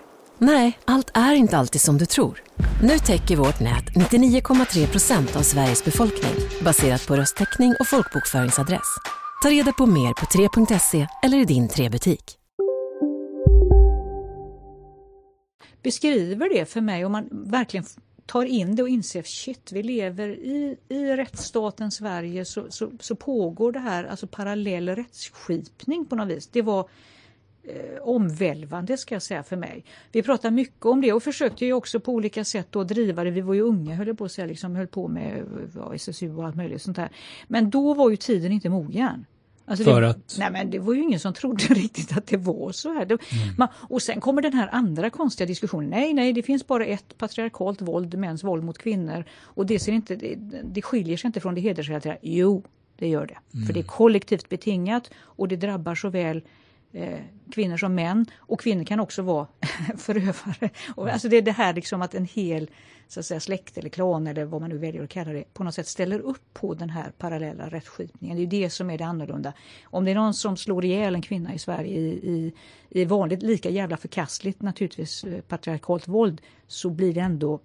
S4: Nej, allt är inte alltid som du tror. Nu täcker vårt nät 99,3 procent av Sveriges befolkning baserat på röstteckning och folkbokföringsadress. Ta reda på mer på 3.se eller i din 3-butik.
S1: Beskriver det för mig om man verkligen tar in det och inser shit, vi lever i, i rättsstaten Sverige så, så, så pågår det här alltså parallell rättsskipning på något vis. Det var eh, omvälvande ska jag säga för mig. Vi pratar mycket om det och försökte ju också på olika sätt då driva det. Vi var ju unga höll på att säga, liksom höll på med ja, SSU och allt möjligt sånt där. Men då var ju tiden inte mogen.
S2: Alltså för
S1: det,
S2: att?
S1: Nej men det var ju ingen som trodde riktigt att det var så här. Det, mm. man, och sen kommer den här andra konstiga diskussionen. Nej, nej, det finns bara ett patriarkalt våld, mäns våld mot kvinnor. Och det, ser inte, det, det skiljer sig inte från det hedersrelaterade. Jo, det gör det. Mm. För det är kollektivt betingat och det drabbar såväl Eh, kvinnor som män och kvinnor kan också vara förövare. Och, alltså det är det här liksom att en hel så att säga, släkt eller klan eller vad man nu väljer att kalla det på något sätt ställer upp på den här parallella rättsskipningen. Det är det som är det annorlunda. Om det är någon som slår ihjäl en kvinna i Sverige i, i, i vanligt lika jävla förkastligt naturligtvis eh, patriarkalt våld så blir det ändå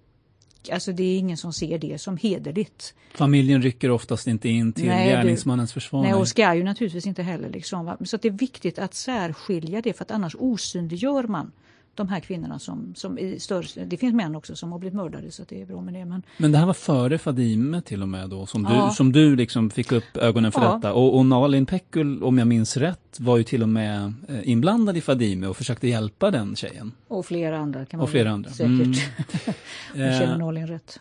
S1: Alltså det är ingen som ser det som hederligt.
S2: Familjen rycker oftast inte in till nej, gärningsmannens försvar.
S1: Nej, och ska ju naturligtvis inte heller. Liksom, Så det är viktigt att särskilja det för att annars osynliggör man de här kvinnorna som, som i större, det finns män också som har blivit mördade så det är bra med det. Men,
S2: men det här var före Fadime till och med då som ja. du, som du liksom fick upp ögonen för ja. detta och, och Nalin Pekul om jag minns rätt var ju till och med eh, inblandad i Fadime och försökte hjälpa den tjejen.
S1: Och flera andra kan man
S2: och flera andra.
S1: säkert. Mm. Jag känner Nalin rätt.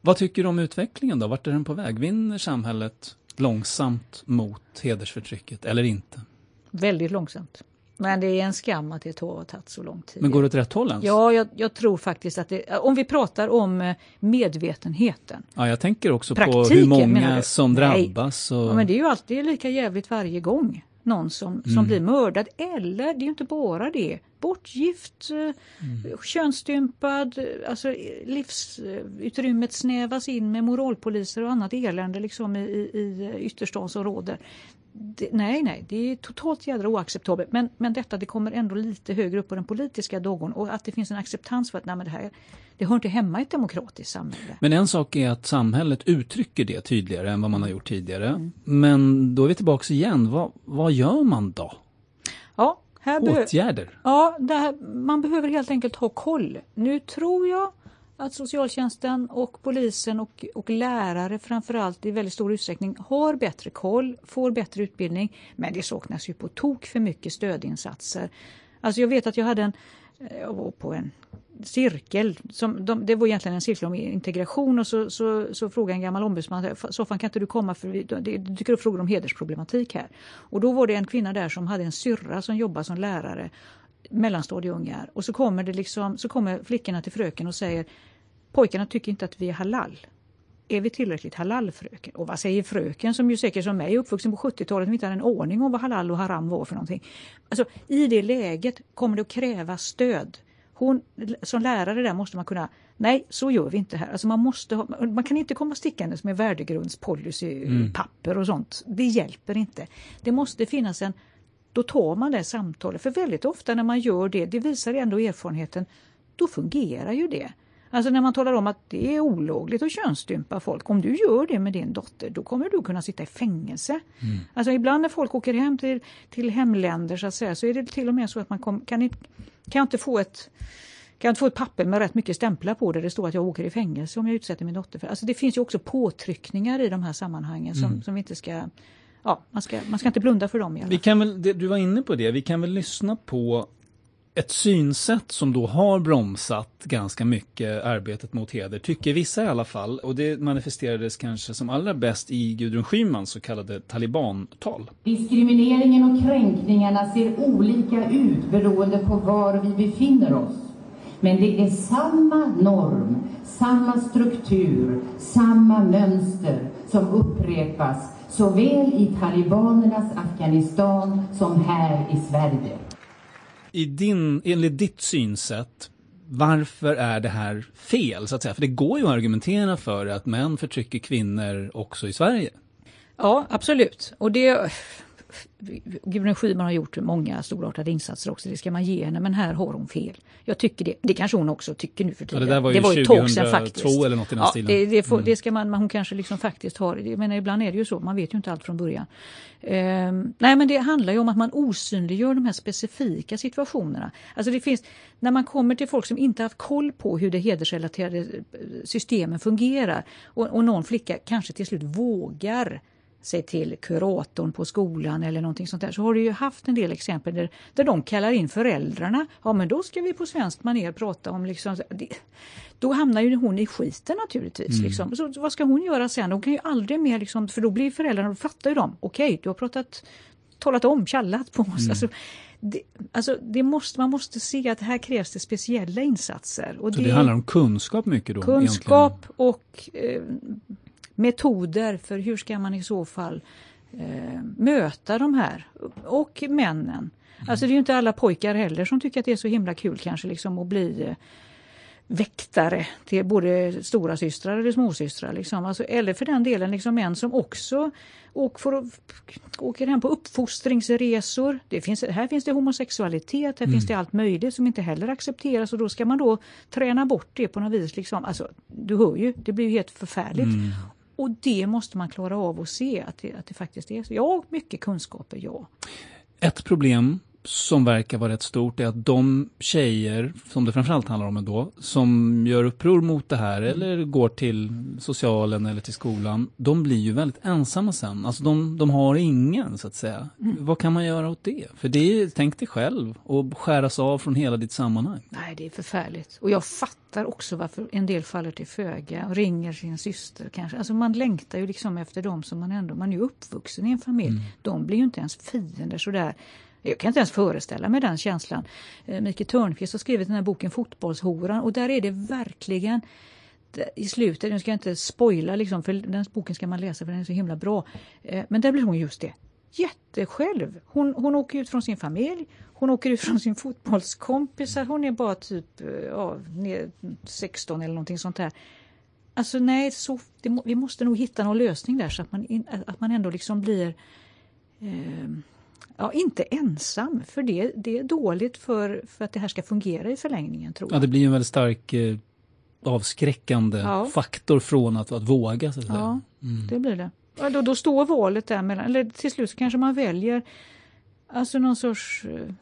S2: Vad tycker du om utvecklingen då? Vart är den på väg? Vinner samhället långsamt mot hedersförtrycket eller inte?
S1: Väldigt långsamt. Men det är en skam att det har tagit så lång tid.
S2: Men går det åt rätt håll ens?
S1: Ja, jag, jag, tror faktiskt att det, om vi pratar om eh, medvetenheten.
S2: Ja, jag tänker också på hur många som drabbas. Och...
S1: Ja, men det är ju alltid lika jävligt varje gång någon som, som mm. blir mördad. Eller, det är ju inte bara det, bortgift, eh, mm. könsstympad, alltså livsutrymmet snävas in med moralpoliser och annat elände liksom i, i, i ytterstadsområden det, nej, nej, det är totalt jädra oacceptabelt. Men, men detta det kommer ändå lite högre upp på den politiska dagordningen och att det finns en acceptans för att nej, det här det hör inte hemma i ett demokratiskt samhälle.
S2: Men en sak är att samhället uttrycker det tydligare än vad man har gjort tidigare. Mm. Men då är vi tillbaks igen. Vad, vad gör man då?
S1: Ja, här
S2: Åtgärder?
S1: Ja, här, man behöver helt enkelt ha koll. Nu tror jag att socialtjänsten och polisen och, och lärare framförallt i väldigt stor utsträckning har bättre koll, får bättre utbildning. Men det saknas ju på tok för mycket stödinsatser. Alltså jag vet att jag hade en, eh, jag var på en cirkel. Som de, det var egentligen en cirkel om integration och så, så, så frågade en gammal ombudsman, Soffan kan inte du komma för det dyker upp frågor om hedersproblematik här. Och då var det en kvinna där som hade en syrra som jobbade som lärare mellanstadieungar och så kommer, det liksom, så kommer flickorna till fröken och säger pojkarna tycker inte att vi är halal. Är vi tillräckligt halal fröken? Och vad säger fröken som ju säkert som mig är uppvuxen på 70-talet inte hade en aning om vad halal och haram var för någonting. Alltså, I det läget kommer det att krävas stöd. Hon, som lärare där måste man kunna, nej så gör vi inte här. Alltså man, måste ha, man kan inte komma stickandes med värdegrundspolicypapper mm. och sånt. Det hjälper inte. Det måste finnas en då tar man det samtalet. För väldigt ofta när man gör det, det visar ändå erfarenheten, då fungerar ju det. Alltså när man talar om att det är olagligt att könsstympa folk. Om du gör det med din dotter, då kommer du kunna sitta i fängelse. Mm. Alltså ibland när folk åker hem till, till hemländer så att säga, så är det till och med så att man kom, kan, inte, kan inte få ett kan inte få ett papper med rätt mycket stämplar på där det står att jag åker i fängelse om jag utsätter min dotter för. Alltså det finns ju också påtryckningar i de här sammanhangen som, mm. som vi inte ska ja, man ska, man ska inte blunda för dem.
S2: Vi kan väl, du var inne på det, vi kan väl lyssna på ett synsätt som då har bromsat ganska mycket arbetet mot heder, tycker vissa i alla fall. Och det manifesterades kanske som allra bäst i Gudrun Schymans så kallade talibantal.
S5: Diskrimineringen och kränkningarna ser olika ut beroende på var vi befinner oss. Men det är samma norm, samma struktur, samma mönster som upprepas såväl i talibanernas Afghanistan som här i Sverige
S2: i din, enligt ditt synsätt, varför är det här fel så att säga? För det går ju att argumentera för att män förtrycker kvinnor också i Sverige.
S1: Ja, absolut. Och det, Gudrun Schyman har gjort många storartade insatser också, det ska man ge henne, men här har hon fel. Jag tycker det, det kanske hon också tycker nu för tiden.
S2: Ja, det där var ju, det var ju 2002 faktiskt. eller något i den ja, stilen.
S1: Det, det, får, mm. det ska man, hon kanske liksom faktiskt har, menar ibland är det ju så, man vet ju inte allt från början. Um, nej men det handlar ju om att man osynliggör de här specifika situationerna. Alltså det finns, när man kommer till folk som inte haft koll på hur det hedersrelaterade systemen fungerar och, och någon flicka kanske till slut vågar sig till kuratorn på skolan eller någonting sånt där så har du ju haft en del exempel där, där de kallar in föräldrarna. Ja men då ska vi på svenskt manér prata om liksom, det, då hamnar ju hon i skiten naturligtvis. Mm. Liksom. Så, vad ska hon göra sen? Hon kan ju aldrig mer, liksom, för då blir föräldrarna, då fattar ju de, okej okay, du har pratat, talat om, kallat på oss. Mm. Alltså, det, alltså det måste, man måste se att här krävs det speciella insatser.
S2: Och så det, det handlar om kunskap mycket då?
S1: Kunskap egentligen. och eh, metoder för hur ska man i så fall eh, möta de här och männen. Mm. Alltså det är ju inte alla pojkar heller som tycker att det är så himla kul kanske liksom att bli eh, väktare till både stora systrar eller småsystrar. Liksom. Alltså, eller för den delen liksom män som också åker, för, åker hem på uppfostringsresor. Det finns, här finns det homosexualitet, här mm. finns det allt möjligt som inte heller accepteras och då ska man då träna bort det på något vis. Liksom. Alltså, du hör ju, det blir ju helt förfärligt. Mm. Och det måste man klara av att se att det, att det faktiskt är så. Ja, mycket kunskaper, ja.
S2: Ett problem som verkar vara rätt stort är att de tjejer, som det framförallt handlar om ändå, som gör uppror mot det här mm. eller går till socialen eller till skolan, de blir ju väldigt ensamma sen. Alltså de, de har ingen så att säga. Mm. Vad kan man göra åt det? För det är, tänk dig själv, och skäras av från hela ditt sammanhang.
S1: Nej, det är förfärligt. Och jag fattar också varför en del faller till föga och ringer sin syster kanske. Alltså man längtar ju liksom efter dem som man ändå, man är uppvuxen i en familj. Mm. De blir ju inte ens fiender sådär jag kan inte ens föreställa mig den känslan. Eh, Mikael Törnqvist har skrivit den här boken Fotbollshoran och där är det verkligen i slutet, nu ska jag inte spoila liksom, för den boken ska man läsa för den är så himla bra. Eh, men där blir hon just det, jättesjälv. Hon, hon åker ut från sin familj, hon åker ut från sin fotbollskompisar, hon är bara typ eh, ja, 16 eller någonting sånt där. Alltså nej, så, det, vi måste nog hitta någon lösning där så att man, att man ändå liksom blir eh, ja, inte ensam, för det, det är dåligt för, för att det här ska fungera i förlängningen. tror jag.
S2: Ja, det blir en väldigt stark eh, avskräckande
S1: Ja.
S2: faktor från att, att våga. Så att.
S1: Ja,
S2: Mm.
S1: det blir det. Ja, då, då står valet där mellan, eller till slut kanske man väljer alltså någon sorts eh,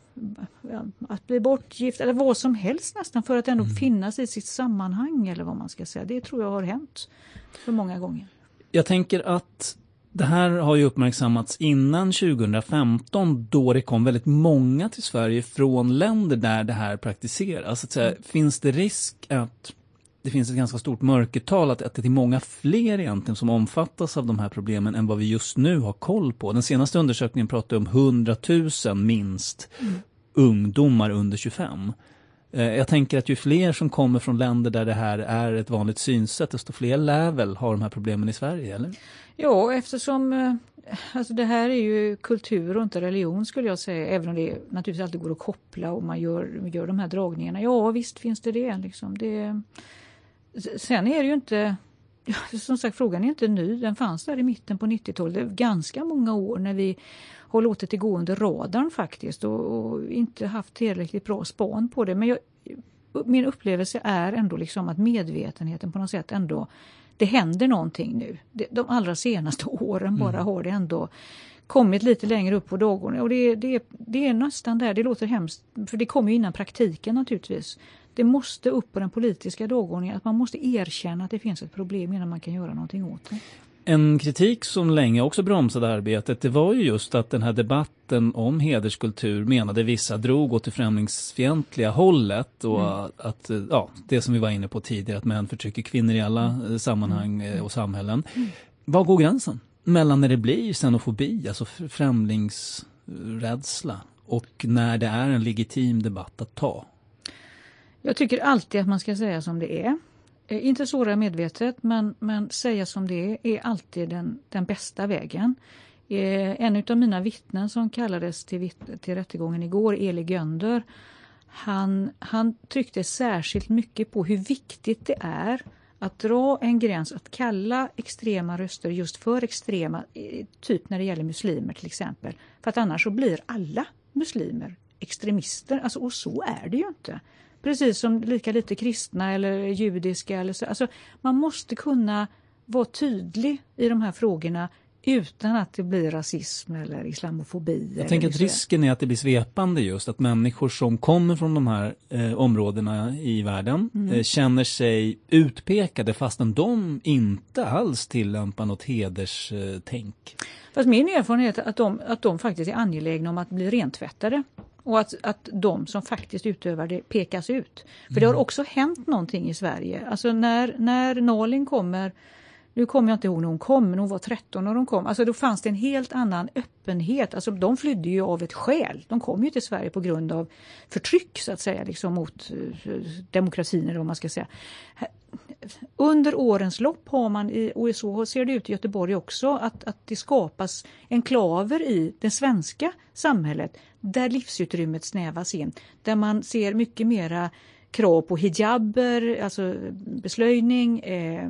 S1: ja, att bli bortgift eller vad som helst nästan för att ändå
S2: Mm.
S1: finnas i sitt sammanhang eller vad man ska säga. Det tror jag har hänt för många gånger.
S2: Jag tänker att det här har ju uppmärksammats innan 2015 då det kom väldigt många till Sverige från länder där det här praktiseras. Att säga, Finns det risk att det finns ett ganska stort mörkertal, att, att det är många fler egentligen som omfattas av de här problemen än vad vi just nu har koll på? Den senaste undersökningen pratar om 100 000 minst ungdomar under 25. Eh, Jag tänker att ju fler som kommer från länder där det här är ett vanligt synsätt, desto fler lär väl ha de här problemen i Sverige, eller?
S1: Ja, eftersom eh, alltså det här är ju kultur och inte religion skulle jag säga, även om det naturligtvis alltid går att koppla och man gör, gör de här dragningarna. Ja, visst finns det det. Liksom. det sen är det ju inte, som sagt frågan är inte ny, den fanns där i mitten på 90-talet. Det är ganska många år när vi har låtit det gå under radarn faktiskt och, och inte haft tillräckligt bra span på det. Men jag, min upplevelse är ändå liksom att medvetenheten på något sätt ändå det händer någonting nu. De allra senaste åren bara har det ändå kommit lite längre upp på dagordningen. Och det, det, det är nästan där, det låter hemskt, för det kommer ju innan praktiken naturligtvis. Det måste upp på den politiska dagordningen, att man måste erkänna att det finns ett problem innan man kan göra någonting åt det.
S2: En kritik som länge också bromsade arbetet, det var ju just att den här debatten om hederskultur menade vissa drog åt det främlingsfientliga hållet och att, eh, ja, det som vi var inne på tidigare, att män förtrycker kvinnor i alla eh, sammanhang eh, och samhällen. Var går gränsen mellan när det blir xenofobi, alltså främlingsrädsla och när det är en legitim debatt att ta?
S1: Jag tycker alltid att man ska säga som det är. Eh, inte såra medvetet, men, men säga som det är är alltid den, den bästa vägen. Eh, en av mina vittnen som kallades till, vitt- till rättegången igår, Eli Gönder, han, han tryckte särskilt mycket på hur viktigt det är att dra en gräns, att kalla extrema röster just för extrema, eh, typ när det gäller muslimer till exempel. För att annars så blir alla muslimer extremister, alltså, och så är det ju inte. Precis som lika lite kristna eller judiska. Eller så. Alltså, man måste kunna vara tydlig i de här frågorna utan att det blir rasism eller islamofobi.
S2: Jag
S1: eller
S2: tänker att risken är att det blir svepande just, att människor som kommer från de här eh, områdena i världen
S1: Mm.
S2: eh, känner sig utpekade fastän de inte alls tillämpar något hederstänk.
S1: Fast min erfarenhet är att de, att de faktiskt är angelägna om att bli rentvättade. Och att, att de som faktiskt utövar det pekas ut. För det har också hänt någonting i Sverige. Alltså när, när Nalin kommer, nu kommer jag inte ihåg när hon kom, men hon var 13 när hon kom. Alltså då fanns det en helt annan öppenhet. Alltså de flydde ju av ett skäl. De kom ju till Sverige på grund av förtryck så att säga, liksom mot eh, demokratin eller vad man ska säga. Under årens lopp har man, i, och så ser det ut i Göteborg också, att, att det skapas enklaver i det svenska samhället där livsutrymmet snävas in. Där man ser mycket mera krav på hijaber, alltså beslöjning, eh,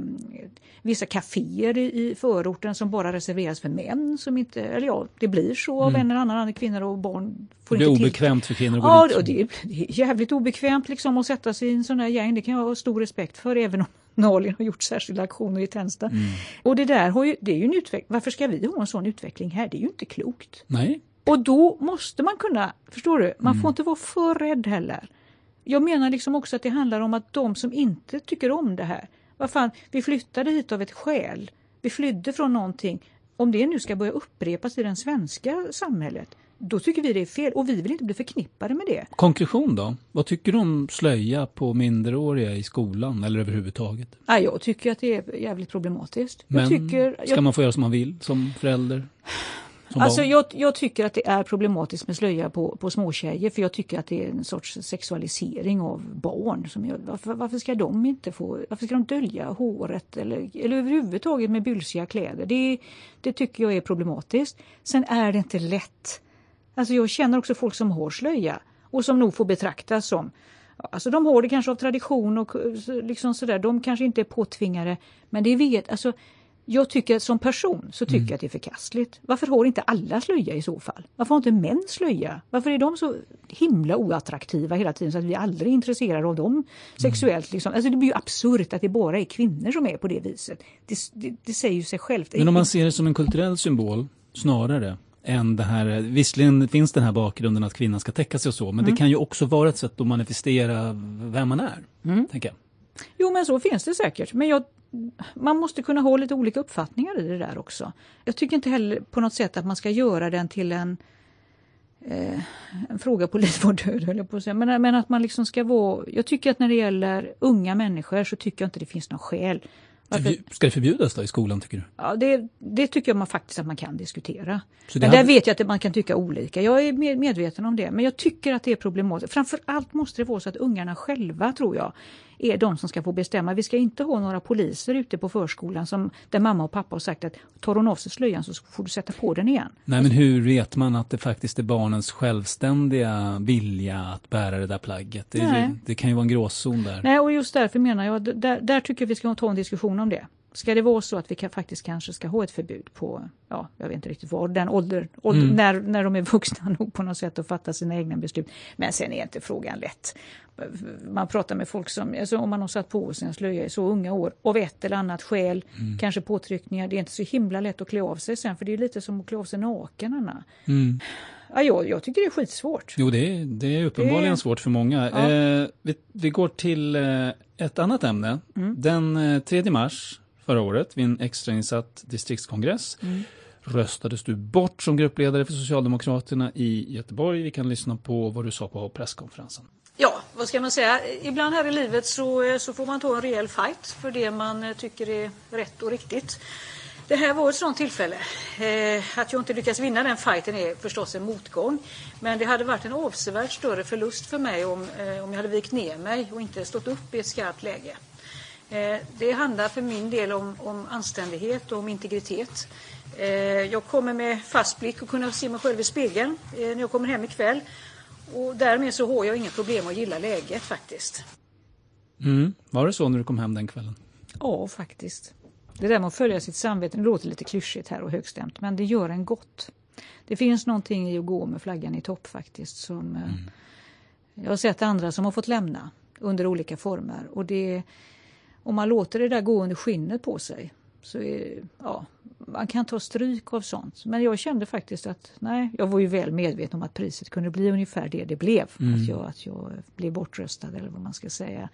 S1: vissa kaféer i, i förorten som bara reserveras för män. Som inte, eller ja, det blir så av
S2: Mm.
S1: en eller annan, kvinnor och barn. Får
S2: Det är
S1: inte till-
S2: obekvämt för kvinnor att gå
S1: Ja,
S2: dit.
S1: och det, är- jävligt obekvämt liksom att sätta sig i en sån där gäng. Det kan jag ha stor respekt för även om Nalin har gjort särskilda aktioner i Tensta.
S2: Mm.
S1: Och det där har ju, det är ju en utveckling. Varför ska vi ha en sån utveckling här? Det är ju inte klokt.
S2: Nej.
S1: Och då måste man kunna, förstår du, man
S2: Mm.
S1: får inte vara för rädd heller. Jag menar liksom också att det handlar om att de som inte tycker om det här, vad fan, vi flyttade hit av ett skäl. Vi flydde från någonting. Om det nu ska börja upprepas i det svenska samhället, då tycker vi det är fel och vi vill inte bli förknippade med det.
S2: Konklusion då? Vad tycker du om slöja på minderåriga i skolan eller överhuvudtaget?
S1: Ja, jag tycker att det är jävligt problematiskt.
S2: Men
S1: jag tycker,
S2: ska
S1: jag,
S2: man få göra som man vill som förälder?
S1: Alltså jag, jag tycker att det är problematiskt med slöja på, på småtjejer för jag tycker att det är en sorts sexualisering av barn. Som jag, varför, varför ska de inte få, varför ska de dölja håret eller, eller överhuvudtaget med bylsiga kläder? Det, det tycker jag är problematiskt. Sen är det inte lätt. Alltså jag känner också folk som har slöja och som nog får betraktas som Alltså de har det kanske av tradition och så- liksom sådär. De kanske inte är påtvingade. Men det vet, alltså jag tycker som person så tycker
S2: Mm.
S1: jag att det är förkastligt. Varför har inte alla slöja i så fall? Varför har inte män slöja? Varför är de så himla oattraktiva hela tiden så att vi aldrig är intresserade av dem sexuellt? Liksom? Alltså det blir ju absurt att det bara är kvinnor som är på det viset. Det, det, det säger ju sig självt.
S2: Men om man ser det som en kulturell symbol snarare än det här, visserligen finns den här bakgrunden att kvinnan ska täcka sig och så, men
S1: Mm.
S2: det kan ju också vara ett sätt att manifestera vem man är.
S1: Mm.
S2: Tänker jag.
S1: Jo men så finns det säkert. Men jag, man måste kunna ha lite olika uppfattningar i det där också. Jag tycker inte heller på något sätt att man ska göra den till en, eh, en fråga på liv och död höll jag på att säga. Men, men att man liksom ska vara, jag tycker att när det gäller unga människor så tycker jag inte det finns någon skäl. Varför-
S2: Ska det förbjudas då i skolan tycker du?
S1: Ja, det, det tycker jag man faktiskt att man kan diskutera.
S2: Så det
S1: Men där
S2: hade-
S1: vet jag att man kan tycka olika. Jag är med- medveten om det. Men jag tycker att det är problematiskt. Framför allt måste det vara så att ungarna själva, tror jag, är de som ska få bestämma. Vi ska inte ha några poliser ute på förskolan som, där mamma och pappa har sagt att tar hon av sig slöjan så får du sätta på den igen.
S2: Nej men hur vet man att det faktiskt är barnens självständiga vilja att bära det där plagget? Det, det, kan ju vara en gråzon där.
S1: Nej, och just därför menar jag, där, där tycker jag vi ska ta en diskussion om det. Ska det vara så att vi kan, faktiskt kanske ska ha ett förbud på, ja, jag vet inte riktigt vad, den ålder, ålder
S2: Mm.
S1: när, när de är vuxna nog på något sätt att fatta sina egna beslut. Men sen är inte frågan lätt. Man pratar med folk som, alltså om man har satt på sig en slöja i så unga år av ett eller annat skäl,
S2: Mm.
S1: kanske påtryckningar, det är inte så himla lätt att klä av sig sen för det är lite som att klä av sig naken Anna.
S2: Mm.
S1: Ja, jag, jag tycker det är skitsvårt.
S2: Jo, det är, det är uppenbarligen
S1: Det-
S2: svårt för många.
S1: Ja.
S2: Eh, vi, vi går till eh, ett annat ämne.
S1: Mm.
S2: Den eh, 3 mars förra året vid en extrainsatt distriktskongress
S1: Mm.
S2: röstades du bort som gruppledare för Socialdemokraterna i Göteborg. Vi kan lyssna på vad du sa på presskonferensen.
S1: Ja, vad ska man säga? Ibland här i livet så, eh, så får man ta en rejäl fight för det man eh, tycker är rätt och riktigt. Det här var ett sådant tillfälle. Eh, att jag inte lyckas vinna den fighten är förstås en motgång. Men det hade varit en avsevärt större förlust för mig om, eh, om jag hade vikt ner mig och inte stått upp i ett skarpt läge. Eh, det handlar för min del om, om anständighet och om integritet. Eh, jag kommer med fast blick och kunna se mig själv i spegeln eh, när jag kommer hem ikväll. Och därmed så har jag inga problem att gilla läget faktiskt.
S2: Mm. Var det så när du kom hem den kvällen?
S1: Ja, faktiskt. Det där med att följa sitt samvete, det låter lite klyschigt här och högstämt, men det gör en gott. Det finns någonting i att gå med flaggan i topp faktiskt. Som, eh, Jag har sett andra som har fått lämna under olika former. Och det, om man låter det där gå under skinnet på sig så är, ja, man kan ta stryk av sånt. Men jag kände faktiskt att nej, jag var ju väl medveten om att priset kunde bli ungefär det det blev.
S2: Mm.
S1: Att, jag, att jag blev bortröstad eller vad man ska säga.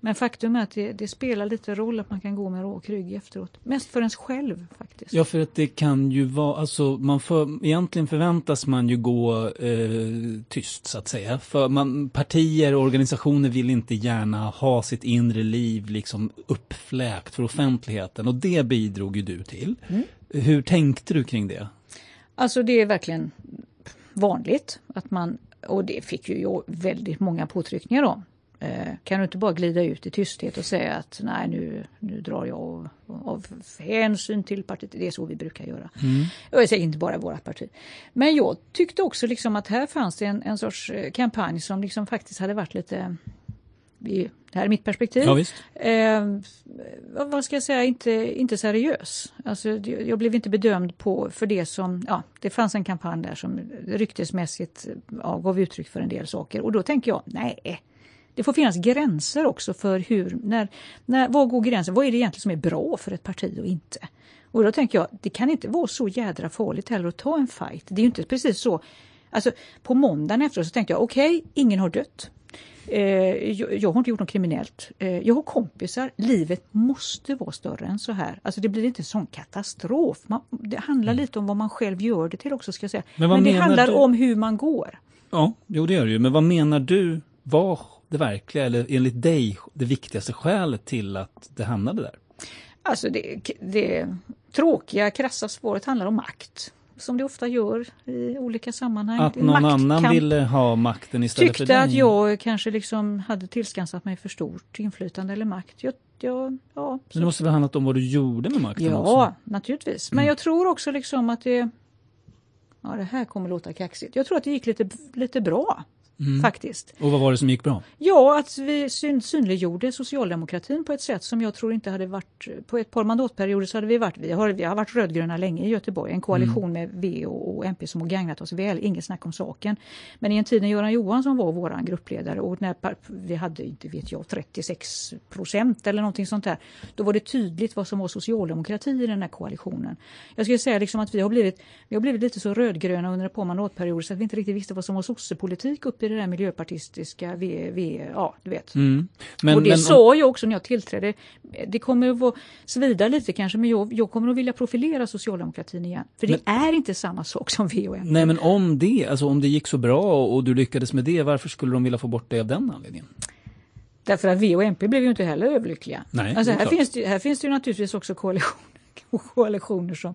S1: Men faktum är att det, det spelar lite roll att man kan gå med rak rygg efteråt. Mest för ens själv faktiskt.
S2: Ja, för att det kan ju vara, alltså man för, egentligen förväntas man ju gå eh, tyst så att säga. För man, partier och organisationer vill inte gärna ha sitt inre liv liksom uppfläkt för offentligheten och det bidrog ju du till.
S1: Mm.
S2: Hur tänkte du kring det?
S1: Alltså det är verkligen vanligt att man, och det fick ju jag väldigt många påtryckningar om. Eh, kan du inte bara glida ut i tysthet och säga att nej nu, nu drar jag av, av hänsyn till partiet. Det är så vi brukar göra. Och jag säger inte bara vårt parti. Men jag tyckte också liksom att här fanns det en, en sorts eh, kampanj som liksom faktiskt hade varit lite i- det här är mitt perspektiv.
S2: Ja.
S1: Eh, vad- ska jag säga, inte, inte seriös. Alltså, jag blev inte bedömd på, för det som, ja, det fanns en kampanj där som ryktesmässigt ja, gav uttryck för en del saker. Och då tänker jag, nej, det får finnas gränser också för hur, när, när, var går gränsen? Vad är det egentligen som är bra för ett parti och inte? Och då tänker jag, det kan inte vara så jädra farligt heller att ta en fight. Det är ju inte precis så. Alltså, på måndagen efteråt så tänkte jag, okej, ingen har dött. Eh, jag, jag har inte gjort något kriminellt. Eh, jag har kompisar. Livet måste vara större än så här. Alltså det blir inte en sån katastrof. Man, det handlar lite om vad man själv gör det till också. Ska jag säga.
S2: Men vad
S1: Men det handlar
S2: du?
S1: om hur man går.
S2: Ja, jo det gör det ju. Men vad menar du var det verkliga, eller enligt dig, det viktigaste skälet till att det hamnade där?
S1: Alltså det, det tråkiga, krassa svaret handlar om makt. Som det ofta gör i olika sammanhang.
S2: Att någon annan
S1: maktkamp.
S2: ville ha makten istället för
S1: Tyckte
S2: dig?
S1: att jag kanske liksom hade tillskansat mig för stort inflytande eller makt. Jag, jag, ja,
S2: Men det måste väl ha handlat om vad du gjorde med makten
S1: Ja,
S2: också?
S1: naturligtvis. Men
S2: Mm.
S1: jag tror också liksom att det... Ja, det här kommer låta kaxigt. Jag tror att det gick lite, lite bra Mm. Faktiskt.
S2: Och vad var det som gick bra?
S1: Ja, att vi syn synliggjorde socialdemokratin på ett sätt som jag tror inte hade varit... På ett par mandatperioder så hade vi varit... Vi har, vi har varit rödgröna länge i Göteborg. En koalition mm. med V och, och, MP som har gagnat oss väl. Inget snack om saken. Men i en tid när Göran Johansson var vår gruppledare och när vi hade, inte vet jag, 36 procent eller någonting sånt där. Då var det tydligt vad som var socialdemokrati i den här koalitionen. Jag skulle säga liksom att vi har, blivit, vi har blivit lite så rödgröna under ett par mandatperioder så att vi inte riktigt visste vad som var sossepolitik uppe i det där miljöpartistiska, v, v, ja du vet. Mm. Men, och det men, sa jag också när jag tillträdde. Det kommer att vara, svida lite kanske men jag, jag kommer att vilja profilera socialdemokratin igen. För det är inte samma sak som V och MP.
S2: Nej men om det, alltså om det gick så bra och du lyckades med det, varför skulle de vilja få bort det av den anledningen?
S1: Därför att V och MP blev ju inte heller överlyckliga.
S2: Nej,
S1: alltså här, finns det, här finns det ju naturligtvis också koalitioner, koalitioner som,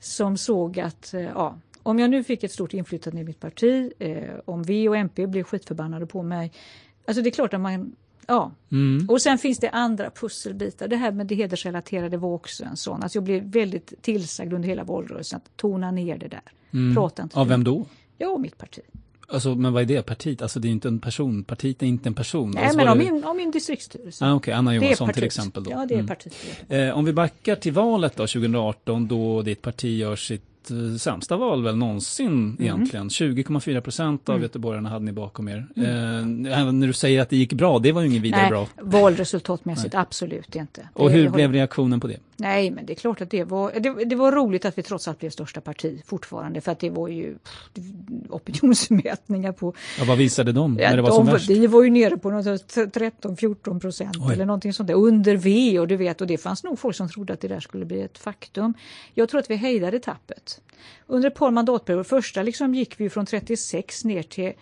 S1: som såg att eh, ja, om jag nu fick ett stort inflytande i mitt parti, eh, om V och MP blev skitförbannade på mig. Alltså det är klart att man Ja, mm. och sen finns det andra pusselbitar. Det här med det hedersrelaterade var också en sån. Alltså jag blev väldigt tillsagd under hela valrörelsen att tona ner det där. Mm. Prata inte.
S2: Av vem då?
S1: Ja, mitt parti.
S2: Alltså, men vad är det? Partiet? Alltså det är inte en person. Partiet är inte en person.
S1: Nej,
S2: alltså,
S1: men om, det... min, om min distriktsstyrelse.
S2: Ah, Okej, okay. Anna Johansson till exempel. Då.
S1: Ja, det är mm. partiet.
S2: Eh, om vi backar till valet då, 2018, då ditt parti gör sitt Eh, sämsta val väl någonsin mm. egentligen. 20,4 procent av mm. göteborgarna hade ni bakom er. Mm. Eh, när du säger att det gick bra, det var ju ingen vidare
S1: Nej,
S2: bra.
S1: Valresultatmässigt Nej. absolut inte.
S2: Och hur blev reaktionen på det?
S1: Nej, men det är klart att det var, det, det, var roligt att vi trots allt blev största parti fortfarande för att det var ju opinionsmätningar på...
S2: Ja, vad visade de när det var de, som värst?
S1: Vi var ju nere på 13-14 procent eller någonting sånt där under V och du vet och det fanns nog folk som trodde att det där skulle bli ett faktum. Jag tror att vi hejdade tappet. Under ett par mandatperioder, första liksom gick vi från 36 ner till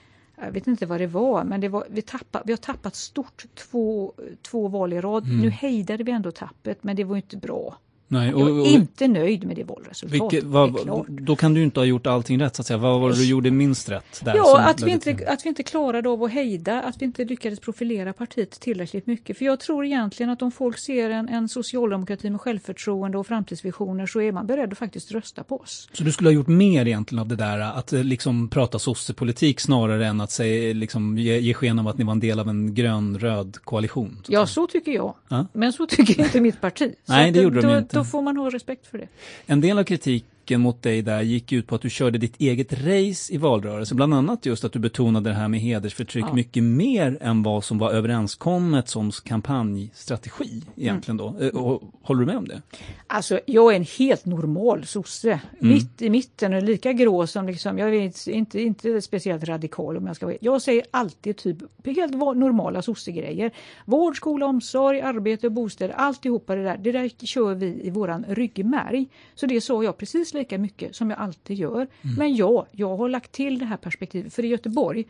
S1: jag vet inte vad det var, men det var, vi, tappade, vi har tappat stort två, två val i rad. Mm. Nu hejdade vi ändå tappet, men det var inte bra. Nej, och, jag är inte nöjd med det valresultatet. Vilket, vad,
S2: då kan du inte ha gjort allting rätt så att säga. Vad var det du gjorde minst rätt? Där
S1: ja, att vi, inte, att vi inte klarade av att hejda, att vi inte lyckades profilera partiet tillräckligt mycket. För jag tror egentligen att om folk ser en, en socialdemokrati med självförtroende och framtidsvisioner så är man beredd att faktiskt rösta på oss.
S2: Så du skulle ha gjort mer egentligen av det där att eh, liksom prata sossepolitik snarare än att säga, liksom, ge, ge sken av att ni var en del av en grön-röd koalition?
S1: Så ja, så tycker jag. Ja? Men så tycker inte mitt parti.
S2: Nej, det gjorde de inte
S1: då får man ha respekt för det.
S2: En del av kritik kritiken mot dig där gick ut på att du körde ditt eget race i valrörelsen. Bland annat just att du betonade det här med hedersförtryck ja. mycket mer än vad som var överenskommet som kampanjstrategi egentligen då. Mm. Och, håller du med om det?
S1: Alltså jag är en helt normal sosse. Mm. Mitt i mitten och lika grå som liksom, jag vet inte, inte speciellt radikal om jag ska vara Jag säger alltid typ helt normala sossegrejer. Vård, skola, omsorg, arbete och bostäder, alltihopa det där. Det där kör vi i våran ryggmärg. Så det sa jag precis lika mycket som jag alltid gör. Mm. Men ja, jag har lagt till det här perspektivet. För i Göteborg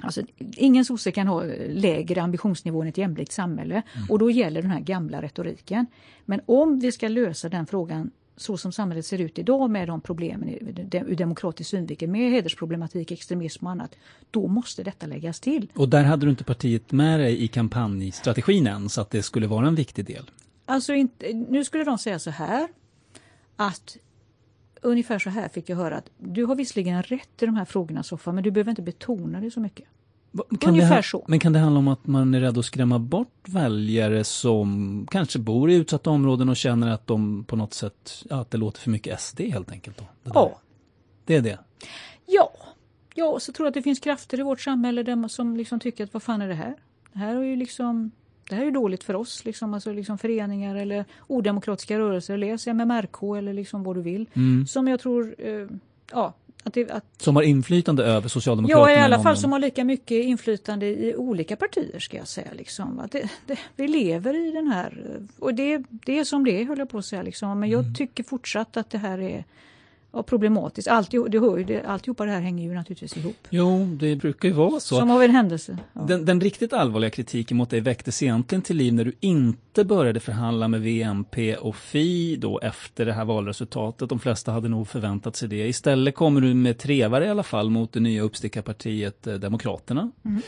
S1: Alltså, ingen sosse kan ha lägre ambitionsnivå än ett jämlikt samhälle mm. och då gäller den här gamla retoriken. Men om vi ska lösa den frågan så som samhället ser ut idag med de problemen ur demokratisk synvinkel med hedersproblematik, extremism och annat, då måste detta läggas till.
S2: Och där hade du inte partiet med dig i kampanjstrategin än så att det skulle vara en viktig del?
S1: Alltså inte, nu skulle de säga så här att ungefär så här fick jag höra att du har visserligen rätt i de här frågorna Soffa, men du behöver inte betona det så mycket.
S2: Kan ungefär så. Men kan det handla om att man är rädd att skrämma bort väljare som kanske bor i utsatta områden och känner att de på något sätt, ja, att det låter för mycket SD helt enkelt? Då, det
S1: ja.
S2: Det är det?
S1: Ja. Ja, så tror jag att det finns krafter i vårt samhälle där man, som liksom tycker att vad fan är det här? Det här är ju liksom det här är dåligt för oss, liksom, alltså liksom föreningar eller odemokratiska rörelser, läs MMRK eller liksom vad du vill. Mm. Som jag tror, eh, ja, att det, att,
S2: som har inflytande över Socialdemokraterna?
S1: Ja, i alla fall som har lika mycket inflytande i olika partier ska jag säga. Liksom. Det, det, vi lever i den här, och det, det är som det är höll jag på att säga. Liksom. Men jag mm. tycker fortsatt att det här är ja, problematiskt. Alltid, det hör ju, det, alltihopa det här hänger ju naturligtvis ihop.
S2: Jo, det brukar ju vara så.
S1: Som av en händelse.
S2: Ja. Den, den, riktigt allvarliga kritiken mot dig väcktes egentligen till liv när du inte började förhandla med VMP och Fi då efter det här valresultatet. De flesta hade nog förväntat sig det. Istället kommer du med trevare i alla fall mot det nya uppstickarpartiet eh, Demokraterna. Mm.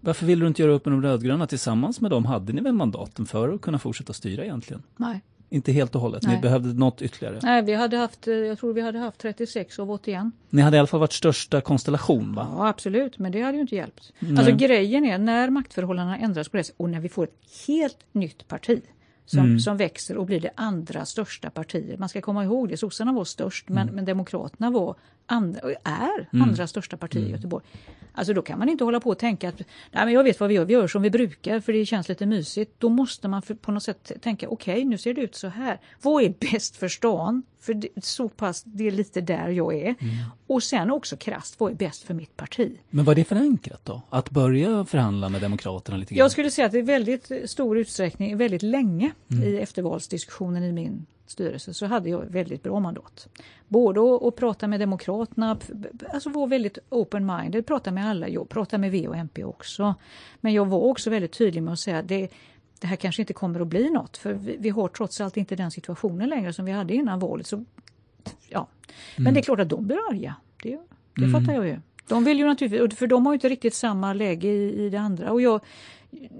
S2: Varför ville du inte göra upp med de rödgröna tillsammans med dem? Hade ni väl mandaten för att kunna fortsätta styra egentligen?
S1: Nej.
S2: Inte helt och hållet.
S1: Nej.
S2: Ni behövde något ytterligare.
S1: Nej, vi hade haft, eh, jag tror vi hade haft 36 av 81.
S2: Ni hade i alla fall varit största konstellation va?
S1: Ja absolut, men det hade ju inte hjälpt.
S2: Nej.
S1: Alltså grejen är när maktförhållandena ändras på det och när vi får ett helt nytt parti som,
S2: Mm.
S1: som växer och blir det andra största partiet. Man ska komma ihåg det, sossarna var störst men, men Demokraterna var och är
S2: Mm.
S1: andra största parti i Göteborg. Alltså då kan man inte hålla på och tänka att Nej, men jag vet vad vi gör, vi gör som vi brukar för det känns lite mysigt. Då måste man på något sätt tänka okej nu ser det ut så här. Vad är bäst för stan? För det, så pass, det är lite där jag är. Och sen också krasst, vad är bäst för mitt parti?
S2: Men var det förankrat då? Att börja förhandla med Demokraterna lite grann?
S1: Jag skulle säga att det är väldigt stor utsträckning, väldigt länge
S2: Mm.
S1: i eftervalsdiskussionen i min styrelse så hade jag väldigt bra mandat. Både att, prata med Demokraterna, alltså vara väldigt open-minded, prata med alla, jag pratar med V och MP också. Men jag var också väldigt tydlig med att säga att det, det här kanske inte kommer att bli något för vi, vi har trots allt inte den situationen längre som vi hade innan valet. Så, ja. Men
S2: Mm.
S1: det är klart att de blir arga, det, det fattar jag ju. De vill ju naturligtvis, för de har ju inte riktigt samma läge i, i det andra. Och jag,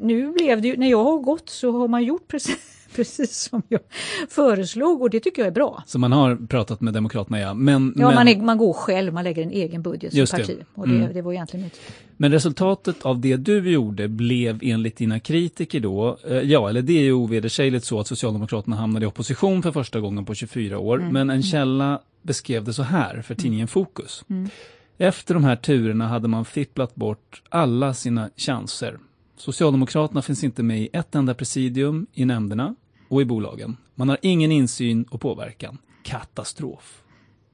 S1: nu blev det ju, när jag har gått så har man gjort precis, precis som jag föreslog och det tycker jag är bra.
S2: Så man har pratat med Demokraterna ja. Men,
S1: Ja,
S2: men,
S1: man, är, man går själv, man lägger en egen budget som
S2: Just det.
S1: parti. Och det,
S2: Mm.
S1: det var egentligen mitt.
S2: men resultatet av det du gjorde blev enligt dina kritiker då, eh, ja eller det är ju ovedersägligt så att Socialdemokraterna hamnade i opposition för första gången på 24 år.
S1: Mm.
S2: Men en källa beskrev det så här för tidningen Fokus.
S1: Mm.
S2: Efter de här turerna hade man fipplat bort alla sina chanser. Socialdemokraterna finns inte med i ett enda presidium i nämnderna och i bolagen. Man har ingen insyn och påverkan. Katastrof.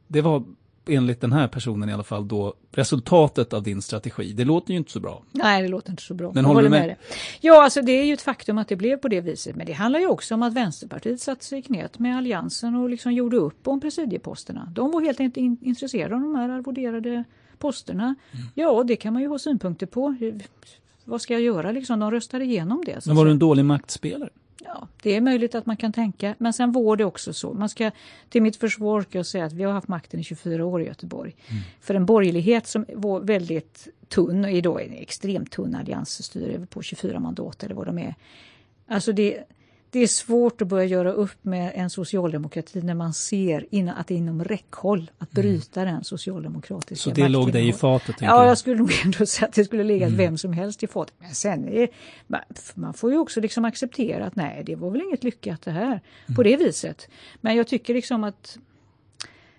S2: Det var enligt den här personen i alla fall då resultatet av din strategi. Det låter ju inte så bra.
S1: Nej, det låter inte så bra.
S2: Men håller du med?
S1: det. Ja, alltså det är ju ett faktum att det blev på det viset. Men det handlar ju också om att Vänsterpartiet satte sig i knät med Alliansen och liksom gjorde upp om presidieposterna. De var helt enkelt in, intresserade av de här arvoderade posterna.
S2: Mm.
S1: Ja, det kan man ju ha synpunkter på. Vad ska jag göra liksom? De röstade igenom det.
S2: Men var du en dålig maktspelare?
S1: Ja, det är möjligt att man kan tänka. Men sen var det också så. Man ska, till mitt försvar ska jag säga att vi har haft makten i 24 år i Göteborg. För en borgerlighet som var väldigt tunn, och idag är en extremt tunn alliansstyre på 24 mandat eller vad de är. Alltså det, det är svårt att börja göra upp med en socialdemokrati när man ser innan, att det är inom räckhåll att bryta den socialdemokratiska
S2: Så det låg dig i fatet?
S1: Ja, jag skulle nog ändå säga att det skulle ligga vem som helst i fatet. Men sen är, man, man får ju också liksom acceptera att nej, det var väl inget lyckat det här på det viset. Men jag tycker liksom att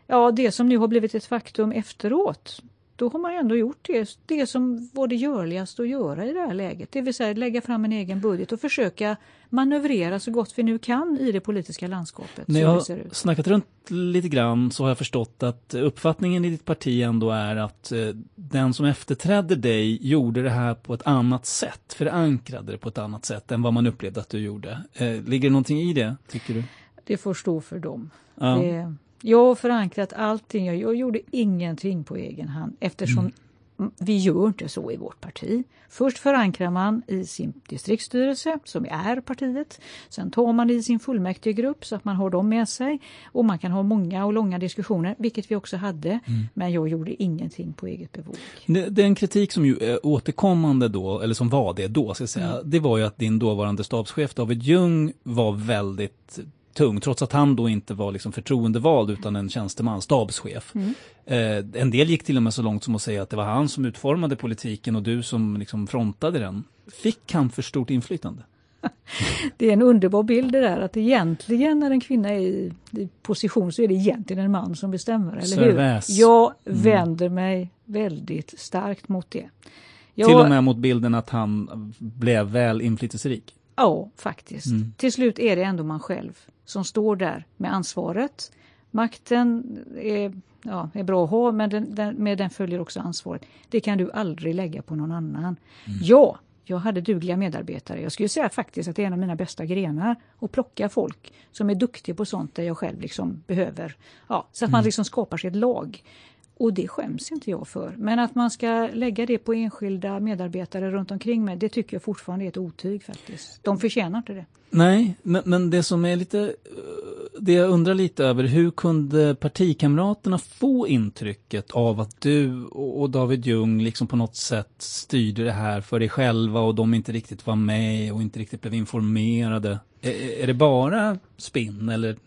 S1: ja, det som nu har blivit ett faktum efteråt, då har man ändå gjort det, det som var det görligaste att göra i det här läget. Det vill säga lägga fram en egen budget och försöka manövrera så gott vi nu kan i det politiska landskapet.
S2: När jag
S1: det
S2: har snackat runt lite grann så har jag förstått att uppfattningen i ditt parti ändå är att eh, den som efterträdde dig gjorde det här på ett annat sätt, förankrade det på ett annat sätt än vad man upplevde att du gjorde. Eh, ligger det någonting i det, tycker du?
S1: Det får stå för dem.
S2: Ja.
S1: Det, jag har förankrat allting. Jag, jag gjorde ingenting på egen hand eftersom
S2: Mm.
S1: vi gör inte så i vårt parti. Först förankrar man i sin distriktsstyrelse som är partiet. Sen tar man det i sin fullmäktigegrupp så att man har dem med sig. Och man kan ha många och långa diskussioner, vilket vi också hade.
S2: Mm.
S1: Men jag gjorde ingenting på eget bevåg.
S2: Det, den kritik som ju är återkommande då, eller som var det då, ska säga,
S1: Mm.
S2: det var ju att din dåvarande stabschef David Ljung var väldigt tung, trots att han då inte var liksom förtroendevald utan en tjänsteman, stabschef.
S1: Mm.
S2: Eh, en del gick till och med så långt som att säga att det var han som utformade politiken och du som liksom frontade den. Fick han för stort inflytande?
S1: Det är en underbar bild det där att egentligen när en kvinna är i, i position så är det egentligen en man som bestämmer, eller hur? Jag
S2: Mm.
S1: vänder mig väldigt starkt mot det. Jag,
S2: Till och med mot bilden att han blev väl inflytelserik.
S1: Ja, faktiskt.
S2: Mm.
S1: Till slut är det ändå man själv som står där med ansvaret. Makten är, ja, är bra att ha, men den, den, med den följer också ansvaret. Det kan du aldrig lägga på någon annan.
S2: Mm.
S1: Ja, jag hade dugliga medarbetare. Jag skulle säga faktiskt att det är en av mina bästa grenar att plocka folk som är duktiga på sånt där jag själv liksom behöver. Ja, så att man
S2: Mm.
S1: liksom skapar sig ett lag. Och det skäms inte jag för. Men att man ska lägga det på enskilda medarbetare runt omkring mig, det tycker jag fortfarande är ett otyg faktiskt. De förtjänar inte det.
S2: Nej, men, men det som är lite det jag undrar lite över, hur kunde partikamraterna få intrycket av att du och David Ljung liksom på något sätt styrde det här för dig själva och de inte riktigt var med och inte riktigt blev informerade? Är, är det bara spinn eller?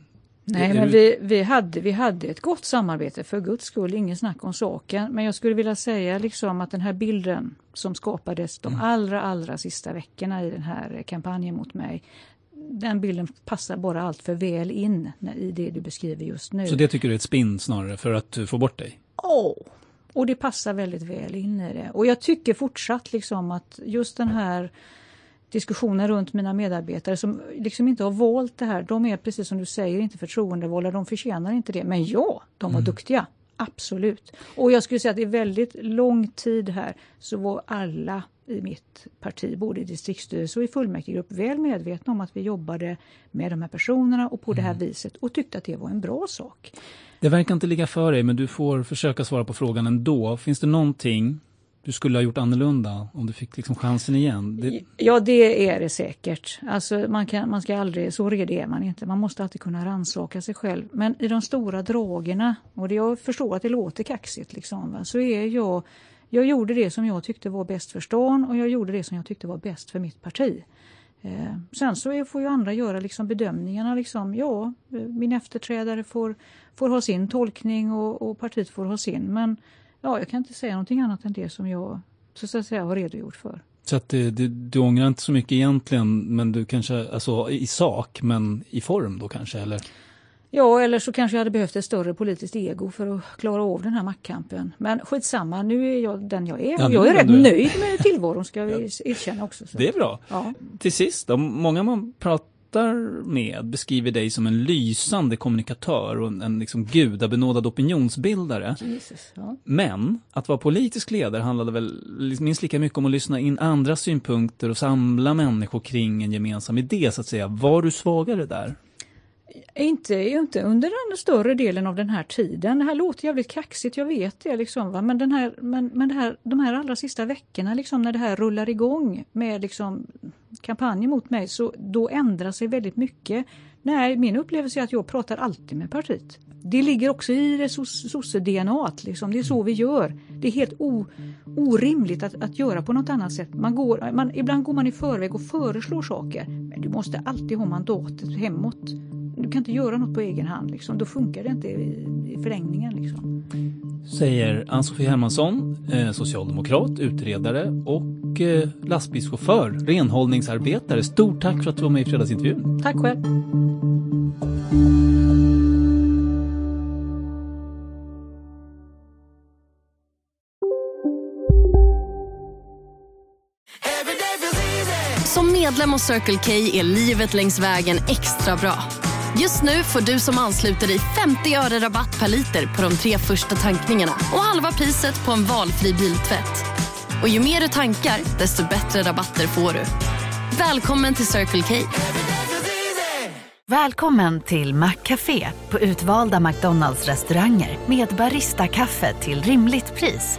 S1: Nej, men vi, vi, hade, vi hade ett gott samarbete för guds skull, ingen snack om saken. Men jag skulle vilja säga liksom att den här bilden som skapades de mm. allra, allra sista veckorna i den här kampanjen mot mig, den bilden passar bara allt för väl in i det du beskriver just nu.
S2: Så det tycker du är ett spinn snarare för att få bort dig?
S1: Ja, oh, och det passar väldigt väl in i det. Och jag tycker fortsatt liksom att just den här diskussionen runt mina medarbetare som liksom inte har valt det här, de är precis som du säger inte förtroendevalda, de förtjänar inte det. Men ja, de var mm. duktiga. Absolut. Och jag skulle säga att i väldigt lång tid här så var alla i mitt parti, både i distriktsstyrelse och i fullmäktigegrupp, väl medvetna om att vi jobbade med de här personerna och på mm. det här mm. viset och tyckte att det var en bra sak.
S2: Det verkar inte ligga för dig, men du får försöka svara på frågan ändå. Finns det någonting du skulle ha gjort annorlunda om du fick liksom chansen igen?
S1: Det... Ja, det är det säkert. Alltså, man, kan, man ska aldrig, så redig är man inte. Man måste alltid kunna rannsaka sig själv. Men i de stora dragerna, och det, jag förstår att det låter kaxigt, liksom, va, så är jag jag gjorde det som jag tyckte var bäst för stan och jag gjorde det som jag tyckte var bäst för mitt parti. Eh, sen så får ju andra göra liksom bedömningarna. Liksom, ja, eh, min efterträdare får, får ha sin tolkning och, och partiet får ha sin. Men ja, jag kan inte säga någonting annat än det som jag så att säga, har redogjort för.
S2: Så att det, det, du ångrar inte så mycket egentligen, men du kanske, alltså i sak, men i form då kanske, eller?
S1: Ja, eller så kanske jag hade behövt ett större politiskt ego för att klara av den här maktkampen. Men skitsamma, nu är jag den jag är. Ja, jag är rätt nöjd med tillvaron ska vi erkänna också.
S2: Så. Det är bra. Ja. Till sist, då, många man pratar med beskriver dig som en lysande kommunikatör och en, en liksom gudabenådad opinionsbildare.
S1: Jesus, ja.
S2: Men att vara politisk ledare handlade väl minst lika mycket om att lyssna in andra synpunkter och samla människor kring en gemensam idé så att säga. Var du svagare där?
S1: Inte, inte under den större delen av den här tiden. Det här låter jävligt kaxigt, jag vet det. Liksom, va? Men, den här, men, men det här, de här allra sista veckorna liksom, när det här rullar igång med liksom, kampanjen mot mig, så då ändrar sig väldigt mycket. Nej, min upplevelse är att jag pratar alltid med partiet. Det ligger också i det sosse-DNA. Liksom. Det är så vi gör. Det är helt o, orimligt att, att göra på något annat sätt. Man går, man, ibland går man i förväg och föreslår saker. Men du måste alltid ha mandatet hemåt du kan inte göra något på egen hand. Liksom. Då funkar det inte i, i förlängningen. Liksom.
S2: Säger Ann-Sofie Hermansson, eh, socialdemokrat, utredare och eh, lastbilschaufför, renhållningsarbetare. Stort tack för att du var med i fredagsintervjun.
S1: Tack själv.
S6: Som medlem hos Circle K är livet längs vägen extra bra. Just nu får du som ansluter dig 50 öre rabatt per liter på de tre första tankningarna och halva priset på en valfri biltvätt. Och ju mer du tankar, desto bättre rabatter får du. Välkommen till Circle K.
S3: Välkommen till Maccafé på utvalda McDonalds restauranger med Baristakaffe till rimligt pris.